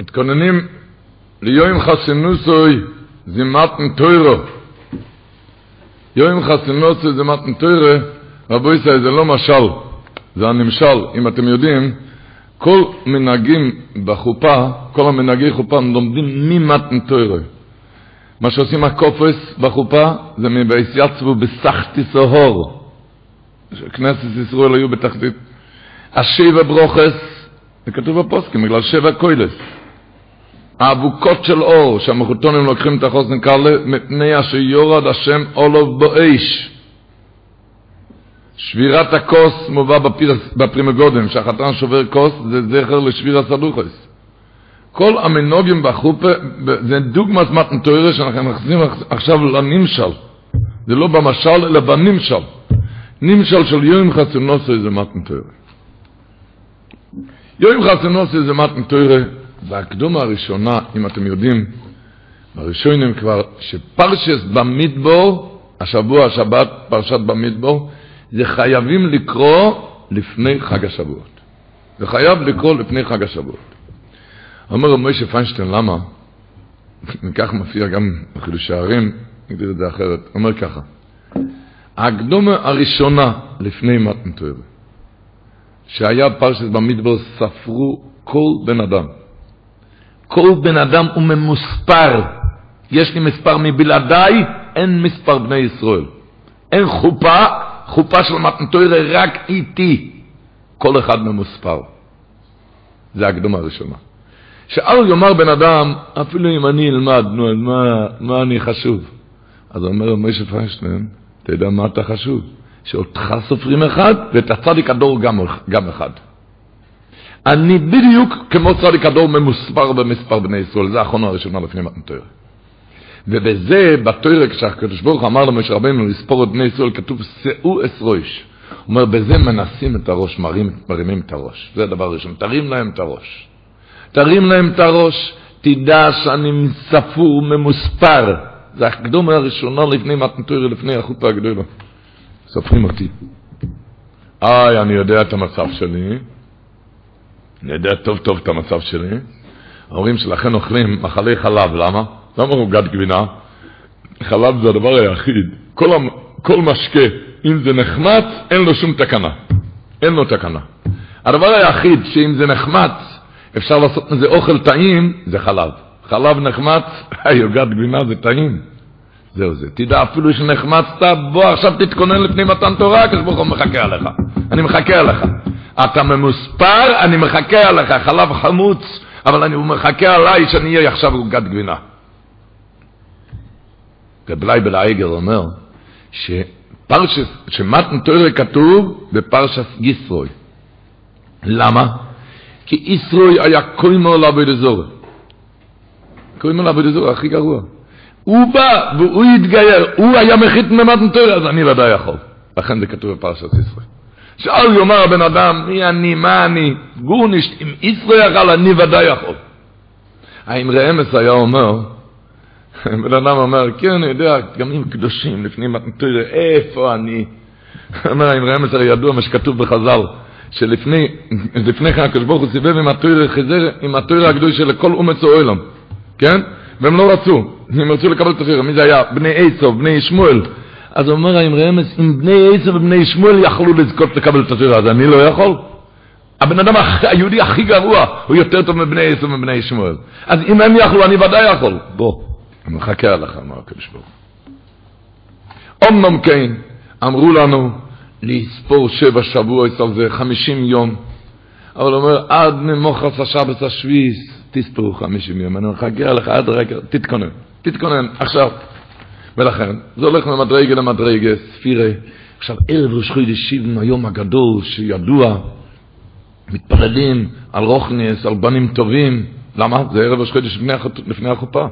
מתכוננים ליום חסינוסוי זה מתן תוירו. יום חסינוסוי זה מתן תוירו, רבו ישראל, זה לא משל, זה הנמשל. אם אתם יודעים, כל מנהגים בחופה, כל המנהגי חופה לומדים ממתן תוירו. מה שעושים הקופס בחופה זה מבייסייצבו בסחטי סהור. כנסת ישראל היו בתחתית. השבע ברוכס, זה כתוב בפוסקים, בגלל שבע קוילס. האבוקות של אור, שהמחותונים לוקחים את החוסן קרלה, מפני אשר יורד השם אולוב באש. שבירת הכוס מובא בפרימגודם, שהחתן שובר כוס, זה זכר לשביר הסלוחס. כל המנוגים בחופה, זה דוגמת מתנתוירה שאנחנו נכנסים עכשיו לנמשל. זה לא במשל, אלא בנמשל. נמשל של יום חסונוסי זה מתנתוירה. יום חסונוסי זה מתנתוירה, והקדומה הראשונה, אם אתם יודעים, בראשונים כבר, שפרשס במדבור, השבוע, השבת, פרשת במדבור, זה חייבים לקרוא לפני חג השבועות. זה חייב לקרוא לפני חג השבועות. אומר משה פיינשטיין, למה? וכך מופיע גם בחידוש הערים, נגדיר את זה אחרת. אומר ככה, ההקדומה הראשונה לפני מתנתוירה, שהיה פרשת במדבר, ספרו כל בן אדם. כל בן אדם הוא ממוספר. יש לי מספר מבלעדיי, אין מספר בני ישראל. אין חופה, חופה של מתנתוירה רק איתי. כל אחד ממוספר. זה הקדומה הראשונה. שאל יאמר בן אדם, אפילו אם אני אלמד, נו, מה, מה אני חשוב? אז אומר משה פיינשטיין, אתה יודע מה אתה חשוב? שאותך סופרים אחד, ואת הצדיק הדור גם, גם אחד. אני בדיוק כמו צדיק הדור ממוספר במספר בני ישראל, זה האחרונה הראשונה לפני מתנתוירה. ובזה, בתוירה, כשהקדוש ברוך אמר למשה רבנו לספור את בני ישראל, כתוב, שאו אסרויש. הוא אומר, בזה מנסים את הראש, מרים, מרימים את הראש. זה הדבר הראשון, תרים להם את הראש. תרים להם את הראש, תדע שאני ספור, ממוספר. זה הקדומה הראשונה לפני מתנתוירה, לפני החופה הגדולה. סופרים אותי. איי, אני יודע את המצב שלי. אני יודע טוב טוב את המצב שלי. ההורים שלכם אוכלים מחלי חלב, למה? למה עוגת גבינה? חלב זה הדבר היחיד. כל, המ... כל משקה, אם זה נחמץ, אין לו שום תקנה. אין לו תקנה. הדבר היחיד שאם זה נחמץ, אפשר לעשות מזה אוכל טעים, זה חלב. חלב נחמץ, עוגת גבינה זה טעים. זהו זה. תדע, אפילו שנחמצת, בוא עכשיו תתכונן לפני מתן תורה, הקדוש הוא מחכה עליך. אני מחכה עליך. אתה ממוספר, אני מחכה עליך. חלב חמוץ, אבל אני מחכה עליי שאני אהיה עכשיו עוגת גבינה. רב בלעיגר אומר שפרשס, שמתן תורה כתוב בפרשס ישרוי. למה? כי ישרוי היה קוימו לעבוד אזור. קוימו לעבוד אזור, הכי גרוע. הוא בא והוא התגייר, הוא היה מחית ממתן תורה, אז אני ודאי יכול. לכן זה כתוב בפרשת ישרוי. שאל יאמר הבן אדם, מי אני, מה אני, גורנישט, אם ישרוי יכל, אני ודאי יכול. האם רמס היה אומר, בן אדם אומר, כן, אני יודע, גם אם קדושים, לפני מתנתוירה, איפה אני? אומר, האם רמז הרי ידוע מה שכתוב בחז"ל, שלפני לפני כן הקדוש ברוך הוא סיבב עם התוירה חזר, עם התוירה הקדוש של כל אומץ העולם, כן? והם לא רצו, הם רצו לקבל את התוירה, מי זה היה? בני עשו, בני שמואל. אז הוא אומר, האם רמז, אם בני עשו ובני שמואל יכלו לזכות לקבל את התוירה, אז אני לא יכול? הבן אדם היהודי הכי גרוע הוא יותר טוב מבני עשו ובני שמואל. אז אם הם יכלו, אני ודאי יכול. בוא. אני מחכה עליך, אמר הקדוש ברוך אמנם כן, אמרו לנו לספור שבע שבועות על זה, חמישים יום. אבל הוא אומר, עד ממוחס השבס השביעיס, תספרו חמישים יום. אני מחכה עליך עד רגע, תתכונן, תתכונן, עכשיו. ולכן, זה הולך ממדרגה למדרגה, ספירה. עכשיו, ערב ראש חודש שבעים, היום הגדול, שידוע, מתפללים על רוכניס, על בנים טובים. למה? זה ערב ראש חודש לפני החופה.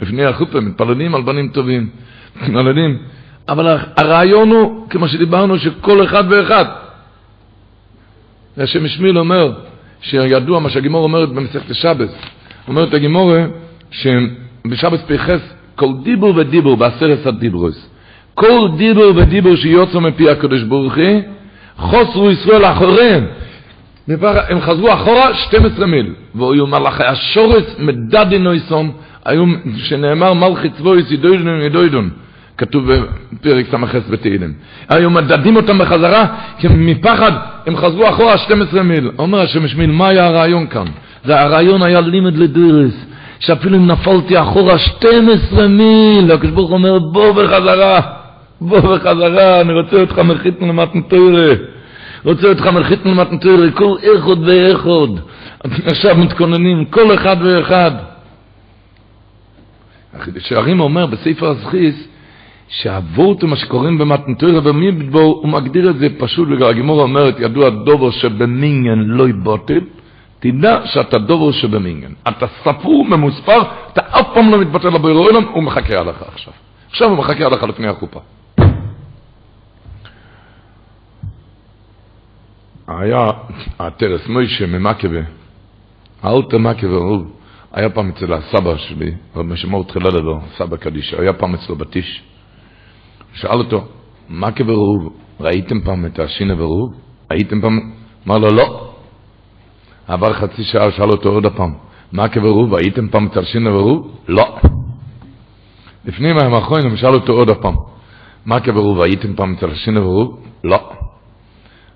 לפני החופה, מתפללים על בנים טובים, מתפללים. אבל הרעיון הוא, כמו שדיברנו, שכל אחד ואחד. השם משמיל אומר, שידוע מה שהגימור אומרת במסכת שבס, אומרת הגימורה, שבשבס פייחס, כל דיבור ודיבור בעשרת הדיברוס, כל דיבור ודיבור שיוצא מפי הקדוש ברוך הוא, חוסרו ישראל אחריהם. הם חזרו אחורה 12 מיל, והיו מלאכי השורס מדדי נויסון, היו, שנאמר מלכי צבויס ידוידון ידוידון, כתוב בפרק ס"ח בתהילים. היו מדדים אותם בחזרה, כי מפחד הם חזרו אחורה 12 מיל. אומר השם משמיל, מה היה הרעיון כאן? והרעיון היה לימד לדרס, שאפילו אם נפלתי אחורה 12 מיל, הקדוש ברוך אומר, בוא בחזרה, בוא בחזרה, אני רוצה אותך מחיתנו למתן תוירה. רוצה אותך מלכית למתן תוירה, כל איכות ואיכות. עכשיו מתכוננים, כל אחד ואחד. שערים אומר בספר הזכיס, שהוורט מה שקוראים במתנתוירה במדבור, הוא מגדיר את זה פשוט, הגימורה אומרת, ידוע דובו שבמינגן לא יבוטל, תדע שאתה דובו שבמינגן. אתה ספור, ממוספר, אתה אף פעם לא מתבטל לבויר עולם, הוא מחכה עליך עכשיו. עכשיו הוא מחכה עליך לפני החופה. היה הטרס מוישה ממקבה, האלטר מקבה, היה פעם אצל הסבא שלי, רבי שמור תחילה לדבר, סבא קדיש, היה פעם אצלו בתיש. שאל אותו, מה כברוב? ראיתם פעם את השינה ברוב? ראיתם פעם? אמר לו, לא. עבר חצי שעה, שאל אותו עוד פעם, מה כברוב? ראיתם פעם את השינה ברוב? לא. לפני מים האחרונים שאל אותו עוד פעם, מה כברוב? ראיתם פעם את השינה ברוב? לא.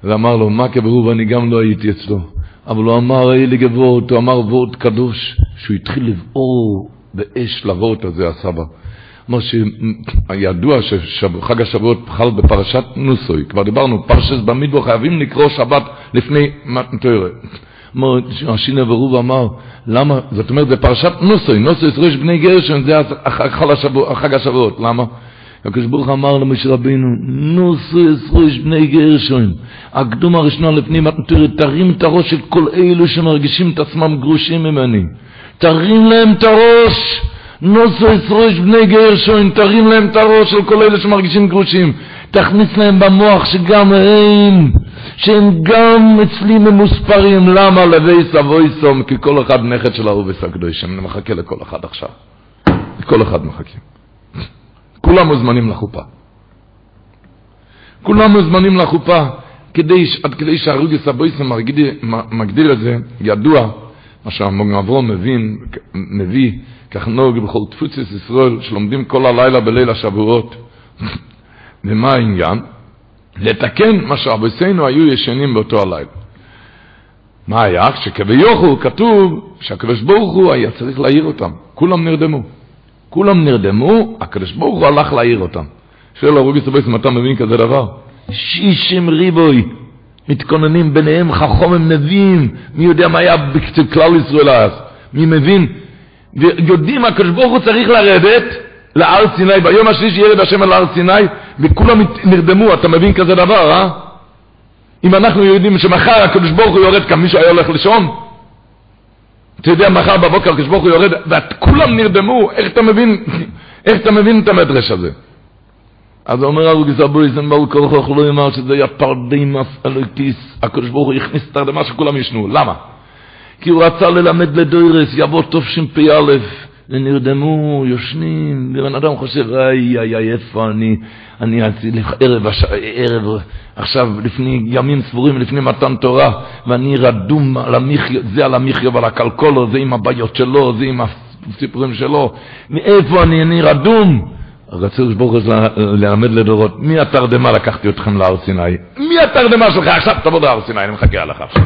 ואמר לו, מה כברוב? אני גם לא הייתי אצלו. אבל הוא אמר, אלי גבורת, הוא אמר וורט קדוש, שהוא התחיל לבעור באש לוורט הזה, הסבא. כמו שידוע שחג השבועות חל בפרשת נוסוי, כבר דיברנו, פרשס במדבור חייבים לקרוא שבת לפני מתנתוירה. השינה ברוב אמר, למה, זאת אומרת, זה פרשת נוסוי, נוסוי ראש בני גרשון, זה חג השבועות, למה? הקדוש ברוך אמר למשה רבינו, נוסוי ראש בני גרשון, הקדום הראשונה לפני מתנתוירה, תרים את הראש של כל אלו שמרגישים את עצמם גרושים ממני, תרים להם את הראש, נוסו ראש בני גרשון, תרים להם את הראש של כל אלה שמרגישים גרושים. תכניס להם במוח שגם הם, שהם גם אצלי ממוספרים. למה? לבי סבוי סום, כי כל אחד נכד של אהובס הקדושים. אני מחכה לכל אחד עכשיו. לכל אחד מחכים. כולם מוזמנים לחופה. כולם מוזמנים לחופה, כדי, עד כדי שהרוגס הבויסם מגדיר את זה, ידוע, מה אברום מבין, מביא, כך נוהג בכל תפוצס ישראל, שלומדים כל הלילה בליל השבועות. ומה העניין? לתקן מה שאבוסינו היו ישנים באותו הלילה. מה היה? שכביכול כתוב שהקדוש ברוך הוא היה צריך להעיר אותם. כולם נרדמו. כולם נרדמו, הקדוש ברוך הוא הלך להעיר אותם. שואל הרוגי סבייס אם אתה מבין כזה דבר? שישים ריבוי מתכוננים ביניהם חכום נביאים, מי יודע מה היה בכלל ישראל אז? מי מבין? ויודעים, הקדוש ברוך הוא צריך לרדת להר סיני, ביום השלישי ירד השם על הר סיני, וכולם נרדמו, אתה מבין כזה דבר, אה? אם אנחנו יודעים שמחר הקדוש ברוך הוא יורד כאן, מישהו היה הולך לישון? אתה יודע, מחר בבוקר הקדוש ברוך הוא יורד, וכולם נרדמו, איך אתה מבין, איך אתה מבין את המדרש הזה? אז אומר הרב גזבויזן בעל כורחוך לא יאמר שזה היה תרדמת אלוקים, הקדוש ברוך הוא הכניס תרדמה שכולם ישנו, למה? כי הוא רצה ללמד לדורות, יבוא תשפ"א, ונרדמו, יושנים, ובן אדם חושב, איי, איי, איי, איפה אני, אני ערב, ערב, עכשיו, לפני ימים ספורים, לפני מתן תורה, ואני רדום על המחיה, זה על המחיה ועל הכלכולו, זה עם הבעיות שלו, זה עם הסיפורים שלו, מאיפה אני, אני רדום? רצו ברוך הוא ללמד לדורות, מי התרדמה לקחתי אתכם להר סיני? מי התרדמה שלך? עכשיו תבוא להר סיני, אני מחכה עליך עכשיו.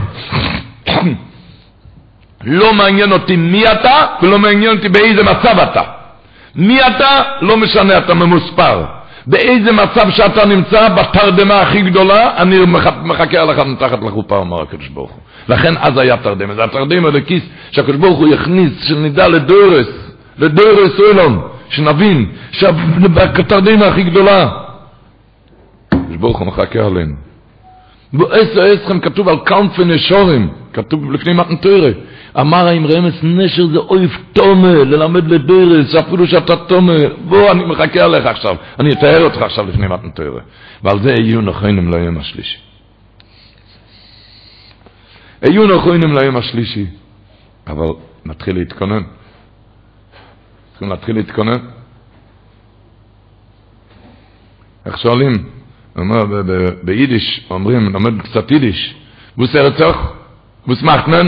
לא מעניין אותי מי אתה, ולא מעניין אותי באיזה מצב אתה. מי אתה, לא משנה, אתה ממוספר. באיזה מצב שאתה נמצא, בתרדמה הכי גדולה, אני מחכה עליך מתחת לחופה, אומר הקדוש ברוך הוא. לכן אז היה תרדמה. זה התרדמה לכיס שהקדוש ברוך הוא יכניס, שנדע לדורס, לדורס אילון, שנבין, שהתרדמה הכי גדולה. הקדוש ברוך הוא מחכה עלינו. בעשר עשכם כתוב על קאונפי נשורים, כתוב לפני מתן. אמר האם רמס נשר זה אויב תומה, ללמד לדרס, אפילו שאתה תומה. בוא, אני מחכה עליך עכשיו, אני אתאר אותך עכשיו לפני מתן. ועל זה יהיו נכונים ליום השלישי. יהיו נכונים ליום השלישי. אבל נתחיל להתכונן. צריכים להתחיל להתכונן. איך שואלים? אומר ביידיש, אומרים, לומד קצת יידיש, בוס Was macht man?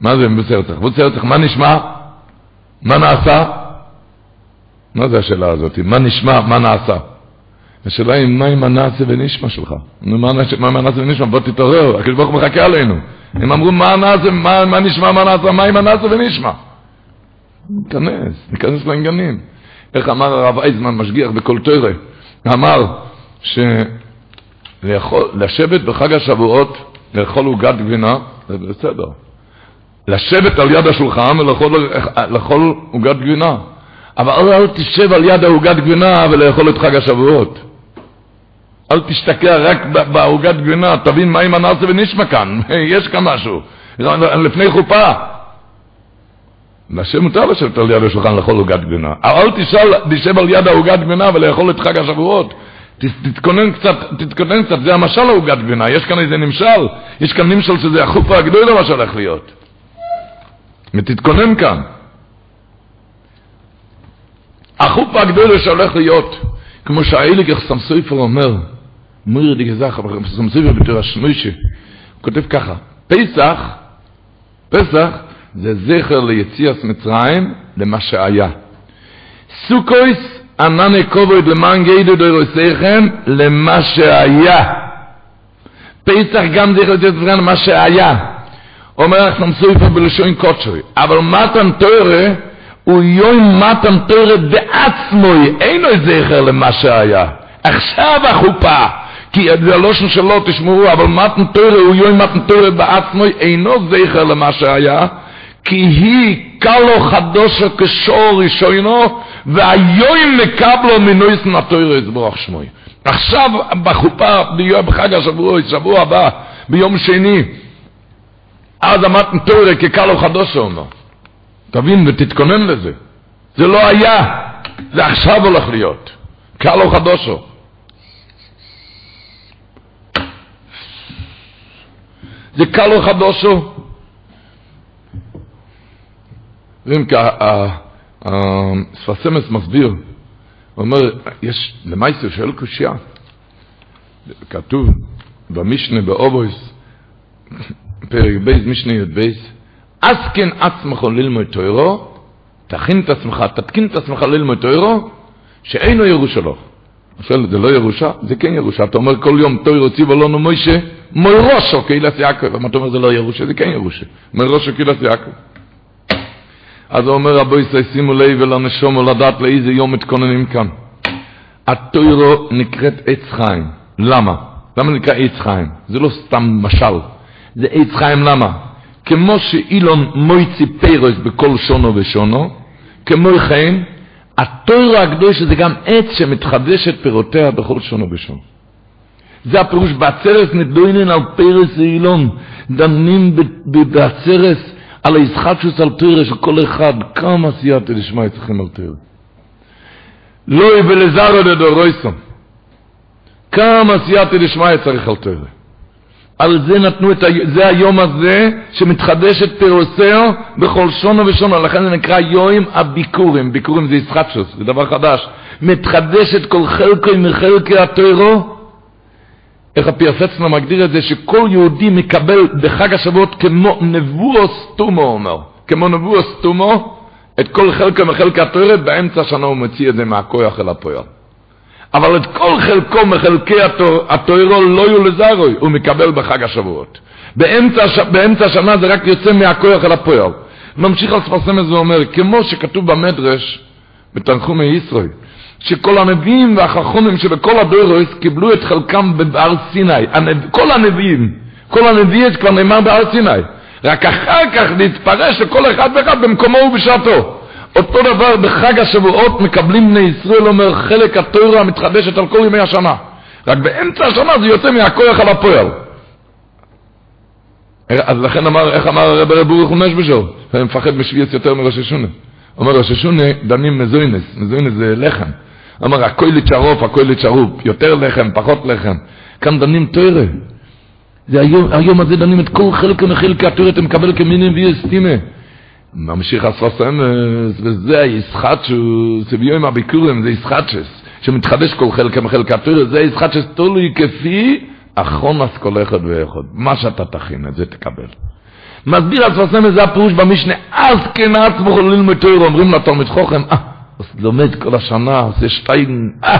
מה זה מבוסרצח? מבוסרצח, מה נשמע? מה נעשה? מה זה השאלה הזאת? מה נשמע? מה נעשה? השאלה היא, מה עם הנעשה ונשמע שלך? מה עם הנעשה ונשמע? בוא תתעורר, הקדוש ברוך הוא מחכה עלינו. הם אמרו, מה הנעשה, מה, נשמע, מה נעשה, מה עם הנעשה ונשמע? ניכנס, ניכנס לעניינים. איך אמר הרב אייזמן, משגיח בכל תוירה? אמר שלשבת בחג השבועות, לאכול עוגת גבינה, זה בסדר. לשבת על יד השולחן ולאכול עוגת גבינה. אבל אל תשב על יד העוגת גבינה ולאכול את חג השבועות. אל תשתקע רק בעוגת גבינה, תבין מה עם הנאסה ונשמע כאן, יש כאן משהו. לפני חופה. לשם מותר לשבת על יד השולחן לאכול עוגת גבינה. אל תשב על יד העוגת גבינה ולאכול את חג השבועות. תתכונן קצת, תתכונן קצת, זה המשל העוגת גבינה, יש כאן איזה נמשל, יש כאן נמשל שזה החופה הגדולה מה שהולך להיות. ותתכונן כאן. החופה הגדולה שהולך להיות, כמו שהאיליגר סמסויפר אומר, מויר די גזח, אבל סמסויפר בתור השמוישה, הוא כותב ככה, פסח, פסח זה זכר ליציאס מצרים למה שהיה. סוכויס ענני כובד למען גדו דוירוסייכם למה שהיה. פסח גם זכר ליציאס מצרים למה שהיה. אומר לך נמסויפר בלשון קודשוי, אבל מתן תורה הוא יום מתן תורה בעצמוי, אין לו זכר למה שהיה. עכשיו החופה, כי הלושן שלו תשמעו, אבל מתן תורה הוא יום מתן תורה בעצמוי, אינו זכר למה שהיה, כי היא קלו חדושו כשור ראשונו, והיום מקבלו מינויס נטוירו יזבוח שמוי. עכשיו בחופה, בחג השבוע, שבוע הבא, ביום שני, אז המתן תורה כקלו חדושו אומר. תבין ותתכונן לזה. זה לא היה, זה עכשיו הולך להיות. קלו חדושו. זה קלו חדושו. רימקה, ספסמס מסביר, הוא אומר, יש, למעשה שואל קושייה, כתוב במשנה באובויס, פרק בייס, משנה י' בייס, אסקן עצמך ללמוד תוירו, תכין את עצמך, תתקין את עצמך ללמוד תוירו, שאינו ירושה לו. שואל, זה לא ירושה? זה כן ירושה. אתה אומר כל יום תוירו ציבו לנו מוישה, מוירושו קהילת יעקב. אבל אתה אומר זה לא ירושה? זה כן ירושה. מוירושו קהילת יעקב. אז אומר רבו ישראל, שימו לב ולנשום ולדעת לאיזה יום מתכוננים כאן. התוירו נקראת עץ חיים. למה? למה נקרא עץ חיים? זה לא סתם משל. זה עץ חיים למה? כמו שאילון מויצי פירוס בכל שונו ושונו, כמו כן, התוירו הקדוש זה גם עץ שמתחדשת פירותיה בכל שונו ושונו. זה הפירוש בעצרס נדוינן על פירוס אילון, דנים בעצרס על הישחטשוס על תוירה של כל אחד, כמה סייעתי לשמע אצלכם על תוירה. לא יבלזרו לדורויסון. כמה סייעתי לשמע אצלך על תוירה. על זה נתנו את ה... זה היום הזה שמתחדשת פירוסר בכל שונו ושונו, לכן זה נקרא יום הביקורים, ביקורים זה ישחטשוס, זה דבר חדש. מתחדשת כל חלקי מחלקי התוירו, איך הפיאסצנה מגדיר את זה, שכל יהודי מקבל בחג השבועות כמו נבואו סתומו, אומר, כמו נבואו סתומו, את כל חלקי מחלקי התוירו, באמצע השנה הוא מוציא את זה מהכוח אל הפועל. אבל את כל חלקו מחלקי התוירו לא יהיו לזרוי, הוא מקבל בחג השבועות. באמצע, באמצע השנה זה רק יוצא מהכוח אל הפועל. ממשיך זה ואומר, כמו שכתוב במדרש, בתנחומי ישראל, שכל הנביאים והחכונים שבכל הדורוס קיבלו את חלקם בהר סיני. כל הנביאים, כל הנביאים כבר נאמר בהר סיני. רק אחר כך להתפרש לכל אחד ואחד במקומו ובשעתו. אותו דבר בחג השבועות מקבלים בני ישראל, אומר, חלק התוירה המתחדשת על כל ימי השנה. רק באמצע השנה זה יוצא מהכוח על הפועל. אז לכן אמר, איך אמר הרב רב ברוך הוא נשבשו? אני מפחד משוויץ יותר מראש השונה. אומר ראש השונה, דנים מזוינס, מזוינס זה לחם. אמר, הכל לצ'רוף, הכל לצ'רוף, יותר לחם, פחות לחם. כאן דנים תוירה. זה היום, היום הזה דנים את כל חלק מחלקי התוירה, אתה מקבל כמינים ויסטימה. ממשיך הסוס אמס, וזה הישחטשו, זה ביום הביקורים, זה ישחטשס, שמתחדש כל חלק מחלק התורה, זה ישחטשס תלוי כפי אחרון כל אחד ואחד. מה שאתה תכין, את זה תקבל. מסביר הספרסם זה הפירוש במשנה, אז כן עצמו ללמוד תוירו, אומרים לתלמיד חוכם, אה, אז לומד כל השנה, עושה שטיין, אה,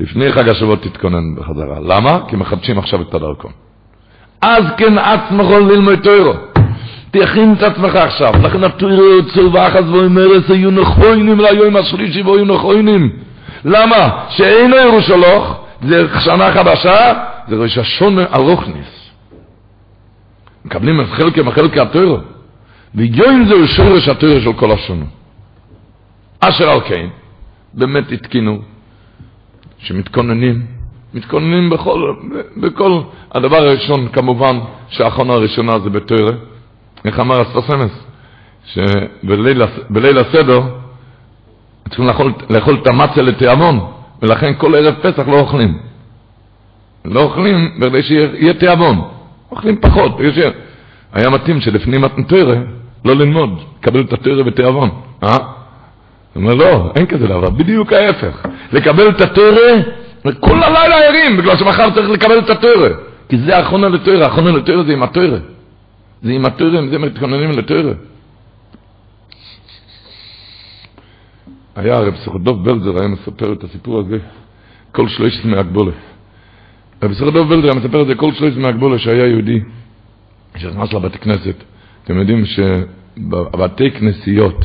לפני חג השבועות תתכונן בחזרה. למה? כי מחדשים עכשיו את הדרכון. אז כן עצמך ללמוד תוירו. תכין את עצמך עכשיו, לכן התוירו יוצאו ואחז ואומרס היו נכוינים ליום השלישי והיו נכוינים. למה? שאינו ירושלוך, זה שנה חדשה, זה ראש השונה הרוכניס. מקבלים את חלקי מחלקי התוירו. ויום זהו שורש התוירו של כל השונה. אשר על כן, באמת התקינו, שמתכוננים, מתכוננים בכל, בכל, הדבר הראשון כמובן, שהאחרונה הראשונה זה בתוירה, איך אמר הספסמס, שבליל הסדר צריכים לאכול, לאכול את המצה לתיאבון, ולכן כל ערב פסח לא אוכלים. לא אוכלים כדי שיהיה תיאבון, אוכלים פחות, יותר. היה מתאים שלפנים מתנתרא לא ללמוד, לקבל את התרא בתיאבון, אה? הוא אומר, לא, אין כזה דבר, בדיוק ההפך. לקבל את התרא, כל הלילה ערים, בגלל שמחר צריך לקבל את התרא. כי זה האחרונה לתרא, האחרונה לתרא זה עם התרא. זה עם התרא, זה מתכוננים לתרא. היה הרב סוכדוב בלזר, היה מספר את הסיפור הזה כל שלושת מהגבולה. רב סוכדוב בלזר היה מספר את זה כל שלושת מהגבולה שהיה יהודי שנכנס לבית כנסת. אתם יודעים שבבתי כנסיות,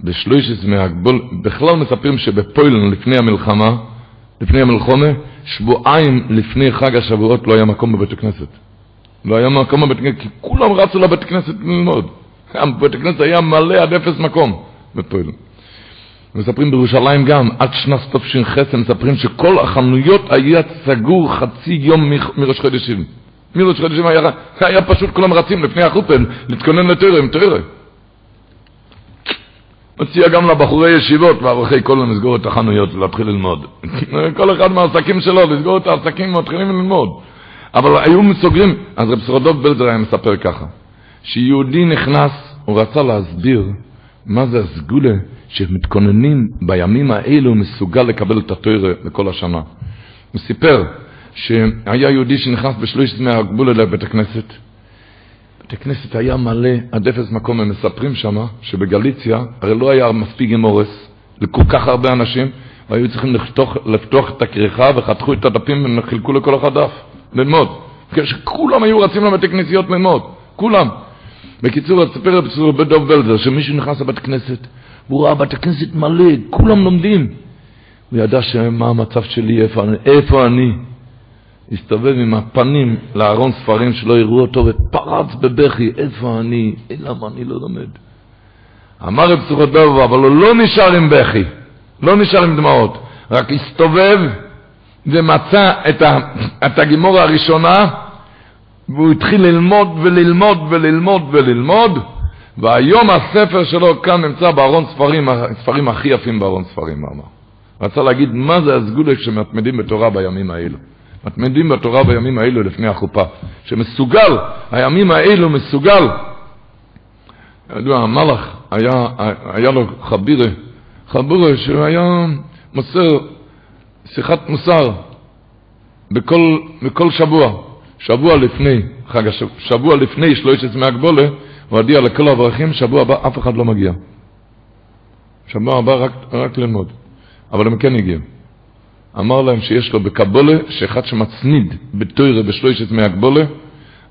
בשלושת מהגבול, בכלל מספרים שבפוילן לפני המלחמה, לפני המלחומה, שבועיים לפני חג השבועות לא היה מקום בבית הכנסת. לא היה מקום בבית הכנסת, כי כולם רצו לבית הכנסת ללמוד. בית הכנסת היה מלא עד אפס מקום בפוילן. מספרים בירושלים גם, עד שנת תש"ח, מספרים שכל החנויות היה סגור חצי יום מראש חודשים. מראש חודשים היה, היה פשוט כולם רצים לפני החופן להתכונן לתרא עם תרא. גם לבחורי ישיבות ואברכי כל לסגור את החנויות ולהתחיל ללמוד. כל אחד מהעסקים שלו, לסגור את העסקים ומתחילים ללמוד. אבל היו סוגרים, אז רב סרדוב בלדר היה מספר ככה, שיהודי נכנס, הוא רצה להסביר מה זה הסגולה שמתכוננים בימים האלו מסוגל לקבל את התוירה לכל השנה. הוא סיפר שהיה יהודי שנכנס בשלושת מהגבול אל בית הכנסת. בית הכנסת היה מלא עד אפס מקום, הם מספרים שם שבגליציה הרי לא היה מספיק גמורס לכל כך הרבה אנשים, והיו צריכים לפתוח, לפתוח את הכריכה וחתכו את הדפים וחילקו לכל אחד דף, ללמוד. כשכולם היו רצים לבתי כנסיות ללמוד, כולם. בקיצור, אספר בצורה בדוב בלזר, שמישהו נכנס לבית כנסת, והוא ראה בית הכנסת מלא, כולם לומדים. הוא ידע מה המצב שלי, איפה אני, איפה אני. הסתובב עם הפנים לארון ספרים שלא יראו אותו, ופרץ בבכי, איפה אני, למה אני לא לומד. אמר את פסוכות דוב, אבל הוא לא נשאר עם בכי, לא נשאר עם דמעות, רק הסתובב ומצא את, ה, את הגימור הראשונה, והוא התחיל ללמוד וללמוד וללמוד וללמוד, והיום הספר שלו כאן נמצא בארון ספרים, הספרים הכי יפים בארון ספרים, אמר. רצה להגיד מה זה הסגולה כשמתמדים בתורה בימים האלו. מתמדים בתורה בימים האלו לפני החופה. שמסוגל, הימים האלו מסוגל. ידוע, המלאך, היה, היה לו חבירה, חבירה שהיה מוסר שיחת מוסר בכל, בכל שבוע. שבוע לפני חג השבוע, שבוע לפני שלושת מהגבולה, הוא הודיע לכל האברכים, שבוע הבא אף אחד לא מגיע. שבוע הבא רק, רק ללמוד. אבל הם כן הגיעו. אמר להם שיש לו בקבולה, שאחד שמצניד בתוירה בשלושת מהגבולה,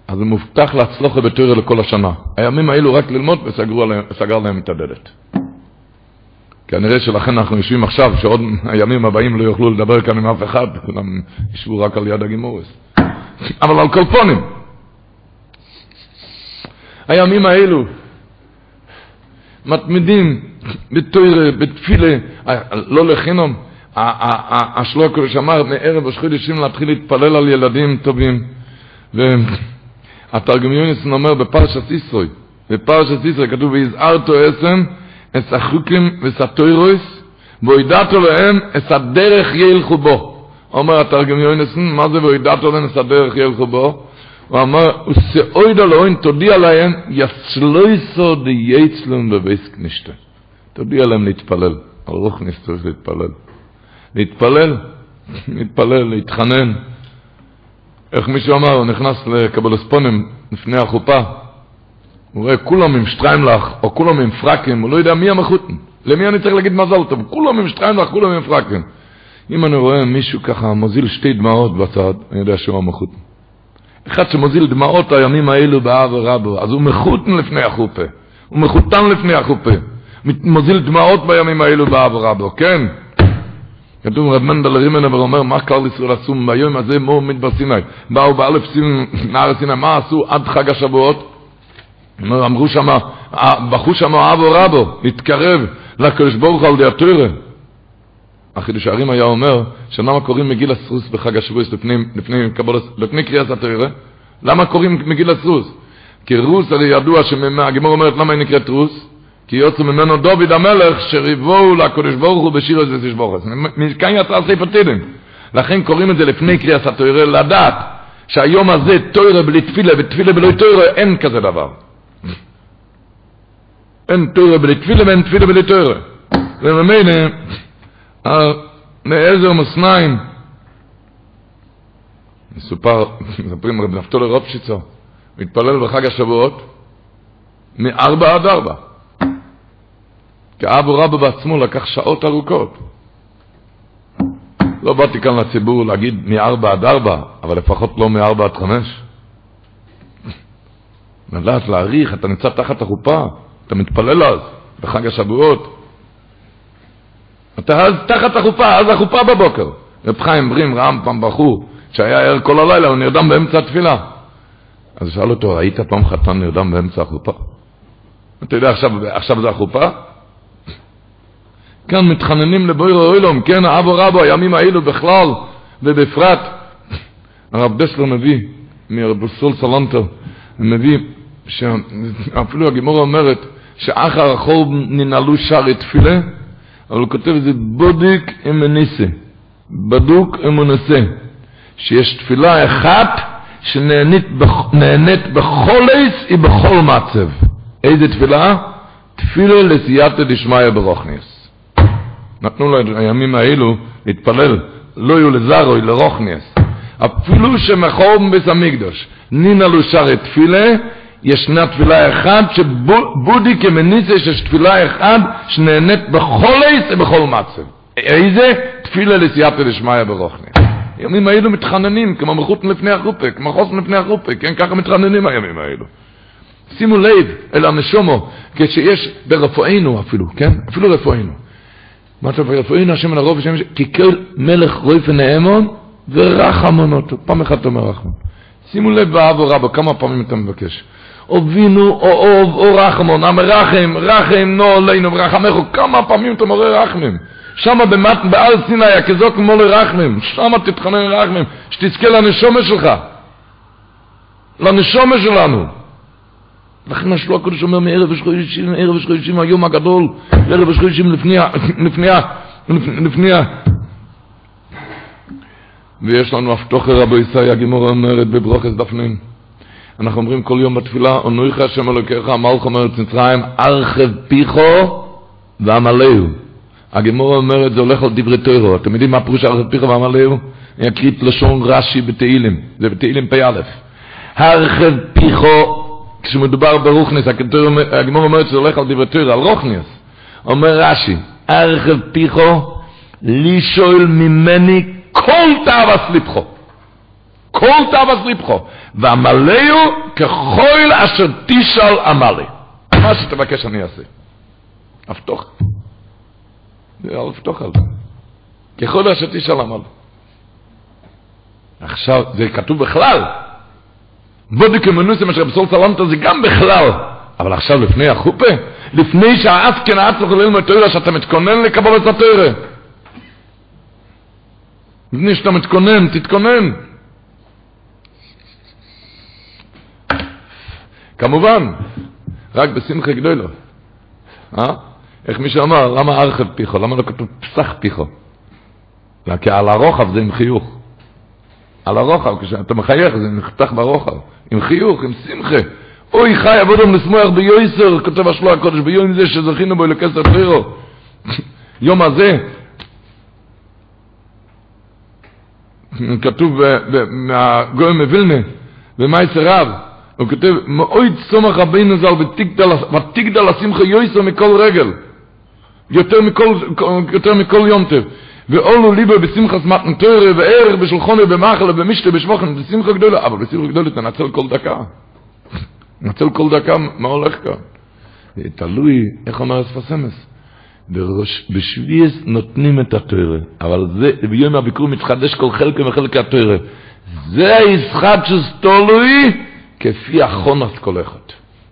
אז הוא מובטח להצלוחה בתוירה לכל השנה. הימים האלו רק ללמוד וסגר להם את הדלת. כנראה שלכן אנחנו יושבים עכשיו, שעוד הימים הבאים לא יוכלו לדבר כאן עם אף אחד, כולם ישבו רק על יד הגימורס. אבל על כל פונים. הימים האלו מתמידים בתוירה, בתפילה, לא לחינום. השלוקו שאמר מערב ראש חודשים להתחיל להתפלל על ילדים טובים. והתרגום יוניסון אומר בפרשת ישרוי, בפרשת ישרוי כתוב ויזהרתו אסם את החוקים וסטוירויס והוידעתו להם את הדרך ילכו בו. אומר התרגום יוניסון, מה זה והוידעתו להם את הדרך ילכו בו? הוא אמר, וסעוידו לאוין תודיע להם יצלויסו דייצלון בבייס כנישתה. תודיע להם להתפלל, על רוחניס צריך להתפלל. להתפלל, להתפלל, להתחנן. איך מישהו אמר, הוא נכנס לקבלספונים לפני החופה, הוא רואה כולם עם שטריימלך, או כולם עם פרקים, הוא לא יודע מי המחותן. למי אני צריך להגיד מזל טוב? כולם עם שטריימלך, כולם עם פרקים. אם אני רואה מישהו ככה מוזיל שתי דמעות בצד, אני יודע שהוא המחותן. אחד שמוזיל דמעות הימים האלו באב ורבו, אז הוא מחותן לפני החופה. הוא מחותן לפני החופה. מוזיל דמעות בימים האלו באב ורבו, כן? כתוב רב מנדל רימנבר אומר, מה כלל ישראל עשו ביום הזה מו מדבר סיני? באו באלף נער סיני, מה עשו עד חג השבועות? אמרו שם, בחו שם אבו רבו, התקרב לקדוש ברוך על די התוירה. החידוש הערים היה אומר, שלמה קוראים מגיל הסרוס בחג השבועס לפני, לפני, לפני קריאת התוירה? למה קוראים מגיל הסרוס? כי רוס הרי ידוע שהגמור אומרת למה היא נקראת רוס? כי יוצא ממנו דוד המלך שריבו לקדוש ברוך הוא בשיר הזה תשבוכת. מכאן יצא ספר תילים. לכן קוראים את זה לפני קריאת התוירה, לדעת שהיום הזה תוירה בלי תפילה ותפילה בלי תוירה אין כזה דבר. אין תוירה בלי תפילה ואין תפילה בלי תוירה. וממילא, מעזר מסניים, מסופר, מספרים רב נפתולי רופשיצר, מתפלל בחג השבועות, מארבע עד ארבע. כי אבו רבו בעצמו לקח שעות ארוכות. לא באתי כאן לציבור להגיד מארבע עד ארבע, אבל לפחות לא מארבע עד חמש. לדעת להעריך, אתה נמצא תחת החופה, אתה מתפלל אז, בחג השבועות. אז תחת החופה, אז החופה בבוקר. רב חיים ברים רם פעם בחור, שהיה ער כל הלילה, הוא נרדם באמצע התפילה. אז שאל אותו, ראית פעם חתן נרדם באמצע החופה? אתה יודע, עכשיו, עכשיו זה החופה? כאן מתחננים לבויר אוילום, כן, אבו רבו, הימים האלו בכלל, ובפרט, הרב דסלר מביא, מרב סול סלנטר, מביא, שאפילו הגימורה אומרת, שאחר החור ננעלו שערי תפילה, אבל הוא כותב את זה בודיק אמניסה, בדוק אמונסה, שיש תפילה אחת שנהנית בכל עץ היא בכל מצב. איזה תפילה? תפילה לסייעתא דשמיא ברוכניס. נתנו לו הימים האלו להתפלל, לא יהיו לזרוי, לרוכניס. אפילו שמחור בבית המקדוש, נינה לו שרי תפילה, ישנה תפילה אחת שבודי כמניסה שיש תפילה אחת שנהנית בכל עץ ובכל מצב. איזה? תפילה לסייעתא דשמיא ברוכניס. הימים האלו מתחננים, כמו מלכות לפני החופה, כמו חוסן לפני החופה, כן, ככה מתחננים הימים האלו. שימו לב אל הנשומו, כשיש ברפואנו אפילו, כן? אפילו רפואנו. מה אתה ברפואנו השם על הרוב השם, כי כל מלך רויפה נאמון ורחמון אותו. פעם אחת אומר רחמון. שימו לב באב או רבו, כמה פעמים אתה מבקש. אובינו או אוב או רחמון, המרחם, רחם נו עלינו ורחמךו, כמה פעמים אתה מורה רחמים. שמה במת, בעל סיני, הכזוק כמו לרחמים, שמה תתחנן לרחמים, שתזכה לנשומה שלך, לנשומה שלנו. לכן השלו הקודש אומר מערב ושחושים, מערב ושחושים, היום הגדול, ערב ושחושים לפני, לפני, לפני, ויש לנו הפתוחר רבו ישראל, הגימור אומרת בברוכס דפנים. אנחנו אומרים כל יום בתפילה, אונויך השם אלוקיך, המלך אומרת מצרים, ארחב פיחו ועמלהו. הגמור אומרת, זה הולך על דברי תוירו. אתם יודעים מה פירוש ארחב פיחו ועמלהו? אני אקריא את לשון רש"י בתהילים, זה בתהילים פ"א. הרחב פיחו כשמדובר ברוכניס, הגמור אומרת שזה הולך על דברי תוירה, על רוכניס. אומר רש"י, ארחב פיחו, לישול ממני כל תאווה סליפחו. כל תאווה סליפחו. ועמלהו ככל אשר תשאל עמלי. מה שתבקש אני אעשה. אבטוח. זה אבטוח על זה. ככל אשר תשאל עמלי. עכשיו, זה כתוב בכלל. בודק אמנוסי מה שרב סלמת זה גם בכלל. אבל עכשיו לפני החופה, לפני שהאף כן האף צריך ללמוד תוירה, שאתה מתכונן לקבל את התוירה. לפני שאתה מתכונן, תתכונן. כמובן, רק בשמחה גדולו. אה? איך מישהו אמר, למה ארחב פיחו? למה לא כתוב פסח פיחו? כי על הרוחב זה עם חיוך. על הרוחב, כשאתה מחייך זה נחתך ברוחב. עם חיוך, עם שמחה. אוי חי עבודם לשמוח ביועסר, כותב השלוע הקודש, ביום זה שזכינו בו לכסר פירו. יום הזה. כתוב מהגויים מווילנה, במייסר רב, הוא כותב, מאויד סומך רבינו ז"ל ותגדל השמחה יויסו מכל רגל, יותר מכל, יותר מכל יום טב. ואולו ליבו בשמחת מתן תוירה וערך בשולחונו במחלה במשתה בשבוכן, זה שמחה גדולה, אבל בשמחה גדולה תנצל כל דקה. תנצל כל דקה מה הולך כאן. תלוי, איך אומר הספסמס? בשביעס נותנים את התוירה, אבל זה, ביום הביקור מתחדש כל חלק וחלק התוירה. זה הישחט שסתולוי כפי החונת כל אחד.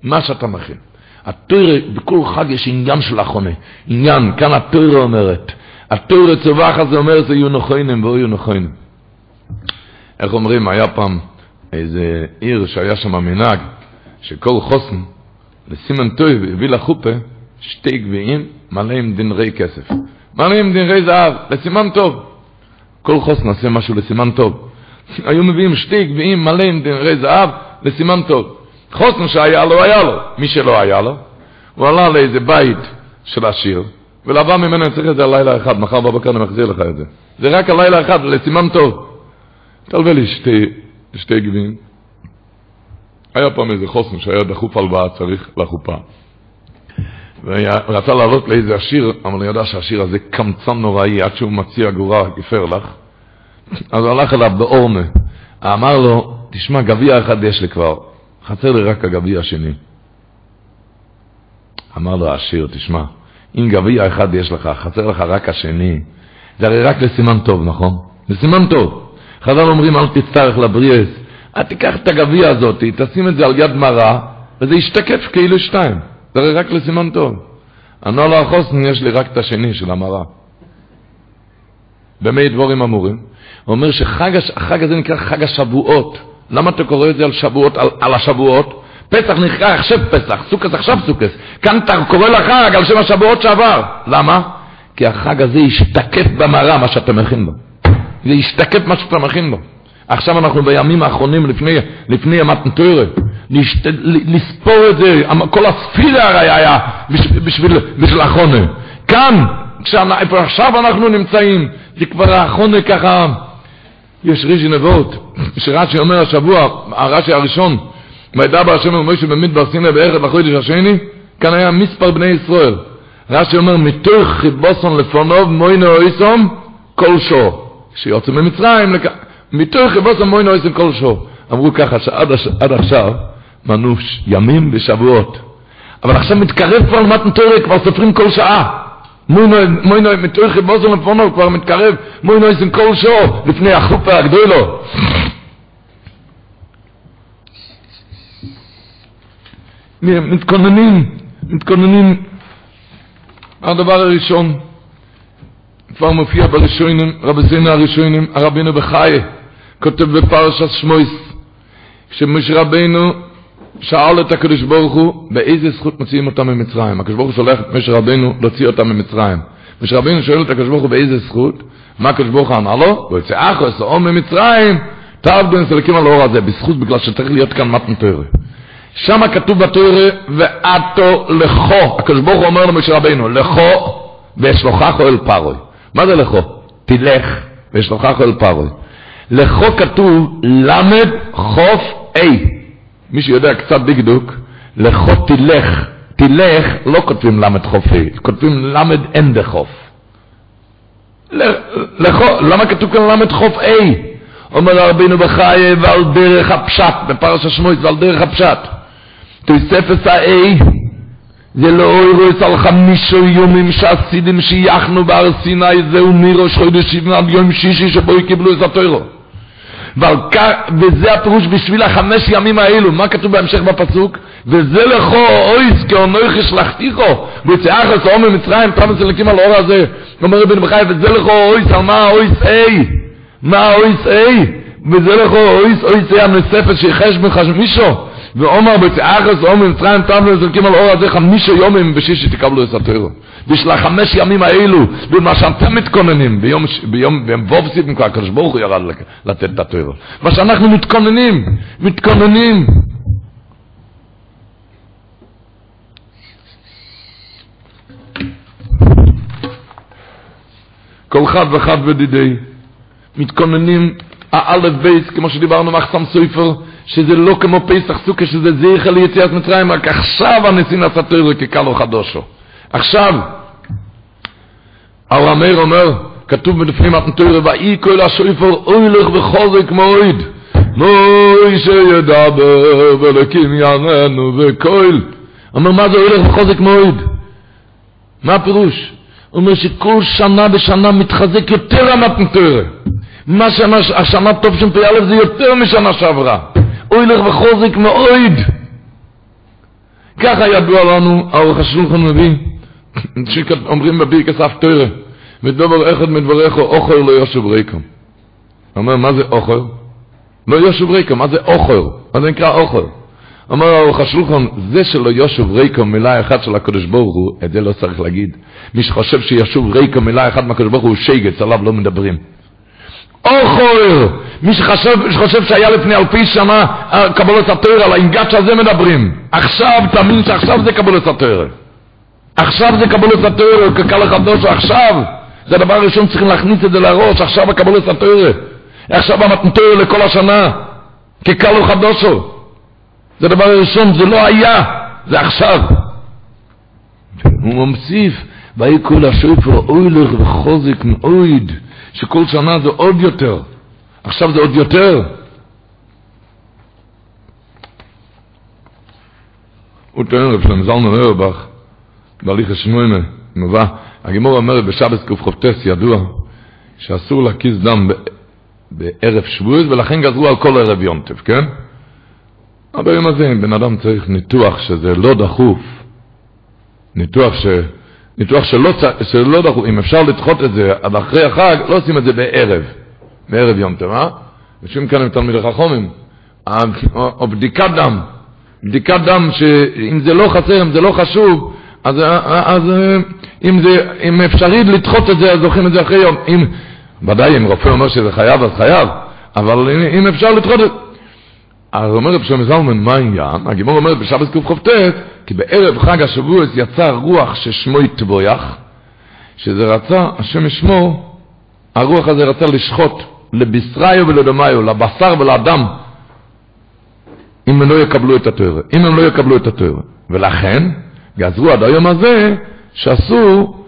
מה שאתה מכין. התוירה, בכל חג יש עניין של החונה. עניין, כאן התוירה אומרת. התוירה צווח הזה אומר זה יהיו נכונים ואו יהיו נכונים. איך אומרים, היה פעם איזה עיר שהיה שם מנהג, שכל חוסן, לסימן טויב הביא לחופה שתי גביעים מלא עם דנרי כסף. מלא עם דנרי זהב, לסימן טוב. כל חוסן עושה משהו לסימן טוב. היו מביאים שתי גביעים מלא עם דנרי זהב לסימן טוב. חוסן שהיה לו, היה לו. מי שלא היה לו, הוא עלה לאיזה בית של עשיר, ולבא ממנו אני צריך את זה הלילה אחד, מחר בבקר אני מחזיר לך את זה. זה רק הלילה אחד, לסימן טוב. תלווה לי שתי, שתי גביעים. היה פעם איזה חוסן שהיה דחוף הלוואה צריך לחופה. ורצה לעלות לאיזה עשיר, אבל הוא ידע שהשיר הזה קמצן נוראי, עד שהוא מציע גורה, גפר לך. אז הוא הלך אליו באורמה. אמר לו, תשמע, גביע אחד יש לי כבר, חסר לי רק הגביע השני. אמר לו העשיר, תשמע, אם גביע אחד יש לך, חסר לך רק השני, זה הרי רק לסימן טוב, נכון? לסימן טוב. חז"ל אומרים, אל תצטרך לבריאס, אל תיקח את הגביע הזאת, תשים את זה על יד מרה, וזה ישתקף כאילו שתיים. זה הרי רק לסימן טוב. ענו לו החוסן, יש לי רק את השני של המרה. במי דבורים אמורים? הוא אומר שהחג הזה נקרא חג השבועות. למה אתה קורא את זה על שבועות, על, על השבועות? פסח נקרא עכשיו פסח, סוכס עכשיו סוכס. כאן אתה קורא לחג על שם השבועות שעבר. למה? כי החג הזה ישתקף במראה מה שאתה מכין בו. זה ישתקף מה שאתה מכין בו. עכשיו אנחנו בימים האחרונים לפני, לפני המתנתורת. לספור את זה, כל הספירה הרי היה בשביל, בשביל, בשביל החונה. כאן, עכשיו אנחנו נמצאים, זה כבר החונה ככה, יש רישי נבות, שרש"י אומר השבוע, הרש"י הראשון, וידבר השם ומשה במדבר סיני בערך לחודש השני, כאן היה מספר בני ישראל. רש"י אומר, מתוך חיבוסון לפונוב מוינו איסום כל שור. כשיוצא ממצרים, מתוך חיבוסון מוינו איסום כל שור. אמרו ככה שעד עכשיו מנו ימים ושבועות. אבל עכשיו מתקרב כבר למתן תורה, כבר סופרים כל שעה. מוינו מתוך חיבוסון לפונוב כבר מתקרב, מוינו איסום כל שור, לפני החופה הגדולו. מתכוננים, מתכוננים. הדבר הראשון, כבר מופיע בראשונים, רבזינו הראשונים, הרבינו בחיי, כותב בפרשת שמויס, כשמשה רבינו שאל את הקדוש ברוך הוא, באיזה זכות מוציאים אותם ממצרים? הקדוש ברוך הוא שולח את משה רבינו להוציא אותם ממצרים. משה רבינו שואל את הקדוש ברוך הוא באיזה זכות? מה הקדוש ברוך הוא אמר לו? ויוצא אחוס או ממצרים, תעבדו נסלקים על האור הזה, בזכות בגלל שצריך להיות כאן מתן תורה. שם כתוב בתורה, ועתו לכו, הקדוש ברוך הוא אומר למשה רבינו, לכו ואשלוחך אל פרוי. מה זה לכו? תלך ואשלוחך אל פרוי. לכו כתוב למד חוף A. מי שיודע קצת דקדוק, לכו תלך. תלך, לא כותבים למד חוף A, כותבים למד אין דחוף. לכו, למה כתוב כאן למד חוף A? אומר רבינו בחיי ועל דרך הפשט, בפרש שמואל ועל דרך הפשט. תוספת האי זה לא אירוס על חמישו יומים שהסידים שייחנו בהר סיני זהו מראש חודש שבעים יום שישי שבו קיבלו את התוירו וזה הפירוש בשביל החמש ימים האלו. מה כתוב בהמשך בפסוק? וזה לכו אויס כאונוי חשלחתיכו ויצאח לסעום ממצרים תמס אלקים על האור הזה. אומר רבי נבחי וזה לכו אויס על מה אויס אי מה אויס אי וזה לכו אויס אויס אי הנוספת שיחש מישהו. ואומר בתאחס אומר מצרים תבלו זורקים על אור הזה חמישה יומים בשישי תקבלו את התוירו. בשביל החמש ימים האלו, במה שאתם מתכוננים, ביום, ביום, ביום וובסיתם כבר הקדוש ברוך הוא ירד לתת את התוירו. מה שאנחנו מתכוננים, מתכוננים. כל חד וחד ודידי, מתכוננים האלף בייס, כמו שדיברנו מחסם סופר, שזה לא כמו פסח סוכה, שזה זכר ליציאת מצרים, רק עכשיו הנשיא נעשה תוירו כקלו חדושו. עכשיו, הרמר אומר, כתוב בלפנים התנתוירו, ואי כל השויפר אוילך וחוזק מועד. מוי שידבר ולקים יעננו וכל. אומר, מה זה אוילך וחוזק מועד? מה הפירוש? הוא אומר שכל שנה בשנה מתחזק יותר המתנתוירו. מה שנה, השנה טוב שם פ"א זה יותר משנה שעברה. אוילך וחוזק מועד. ככה ידוע לנו, האורך השולחן מביא, שאומרים בברכס אף תרא. ודובר אחד מדבריך אוכל לא יושב ריקם. אומר, מה זה אוכל? לא יושב ריקם, מה זה אוכל? מה זה נקרא אוכל? אומר ארוך השולחן, זה שלא יושב ריקם מילה אחת של הקדוש ברוך הוא, את זה לא צריך להגיד. מי שחושב שישוב ריקם מילה אחת מהקדוש ברוך הוא שגץ, עליו לא מדברים. אוכל! מי שחושב, שחושב שהיה לפני אלפי שנה קבלת התורה, על האינגש הזה מדברים. עכשיו, תאמין שעכשיו זה קבלת התורה. עכשיו זה קבלת התורה, כקל החדוש, עכשיו. זה הדבר הראשון צריכים להכניס את זה לראש, עכשיו הקבלת התורה. עכשיו המתנתורה לכל השנה, כקל וחדושו. זה הדבר הראשון, זה לא היה, זה עכשיו. הוא ממסיף, ויהי כל השופר אוילך וחוזק מאויד, שכל שנה זה עוד יותר. עכשיו זה עוד יותר. הוא טוען רב שלם זלמן אורבך, בהליך השמונה, מובא, הגימור אומרת בשבת קכ"ט ידוע שאסור להקיז דם בערב שבועית ולכן גזרו על כל ערב יונטף, כן? אבל ביום הזה אם בן אדם צריך ניתוח שזה לא דחוף, ניתוח, ש... ניתוח שלא, שלא דחוף, אם אפשר לדחות את זה עד אחרי החג, לא עושים את זה בערב, בערב יונטף, אה? יושבים כאן עם תלמידי חכומים, או בדיקת דם, בדיקת דם שאם זה לא חסר, אם זה לא חשוב, אז, אז אם, זה, אם אפשרי לדחות את זה, אז דוחים את זה אחרי יום. אם, ודאי, אם רופא אומר שזה חייב, אז חייב, אבל אם, אם אפשר לדחות את... אז אומר רב שלמה זלמן, מה העניין? הגימור אומרת בשבת קכ"ט, כי בערב חג השבוע יצא רוח ששמו יתבויח, שזה רצה, השם ישמור, הרוח הזה רצה לשחוט לבשריו ולדמיו, לבשר ולאדם, אם הם לא יקבלו את התואר, אם הם לא יקבלו את התואר. ולכן, גזרו עד היום הזה שאסור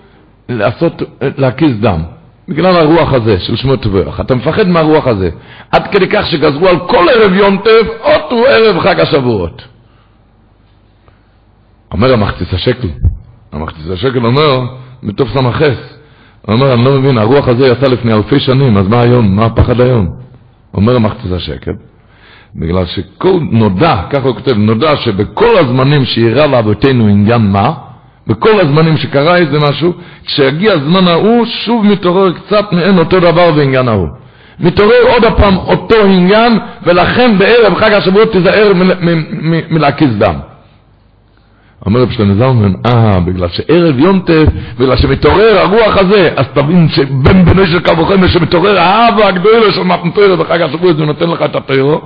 לעשות, להקיז דם. בגלל הרוח הזה של שמות תבורך. אתה מפחד מהרוח הזה. עד כדי כך שגזרו על כל ערב יום טף, אותו ערב חג השבועות. אומר המחציס השקל, המחציס השקל אומר, מתוך סמכס, הוא אומר, אני לא מבין, הרוח הזה יצא לפני אלפי שנים, אז מה היום? מה הפחד היום? אומר המחציס השקל, בגלל שכל נודע, ככה הוא כותב, נודע שבכל הזמנים שאירע לאבותינו עניין מה, בכל הזמנים שקרה איזה משהו, כשיגיע הזמן ההוא, שוב מתעורר קצת מעין אותו דבר בעניין ההוא. מתעורר עוד הפעם אותו עניין, ולכן בערב חג השבועות תיזהר מלהקיז דם. אומר רב שלמה זלמן, אה, בגלל שערב יום טף, בגלל שמתעורר הרוח הזה, אז תבין שבן בני של קו וחמר, שמתעורר האהבה הגדולה של מתנתוירו בחג השבועות, זה נותן לך את הטרו,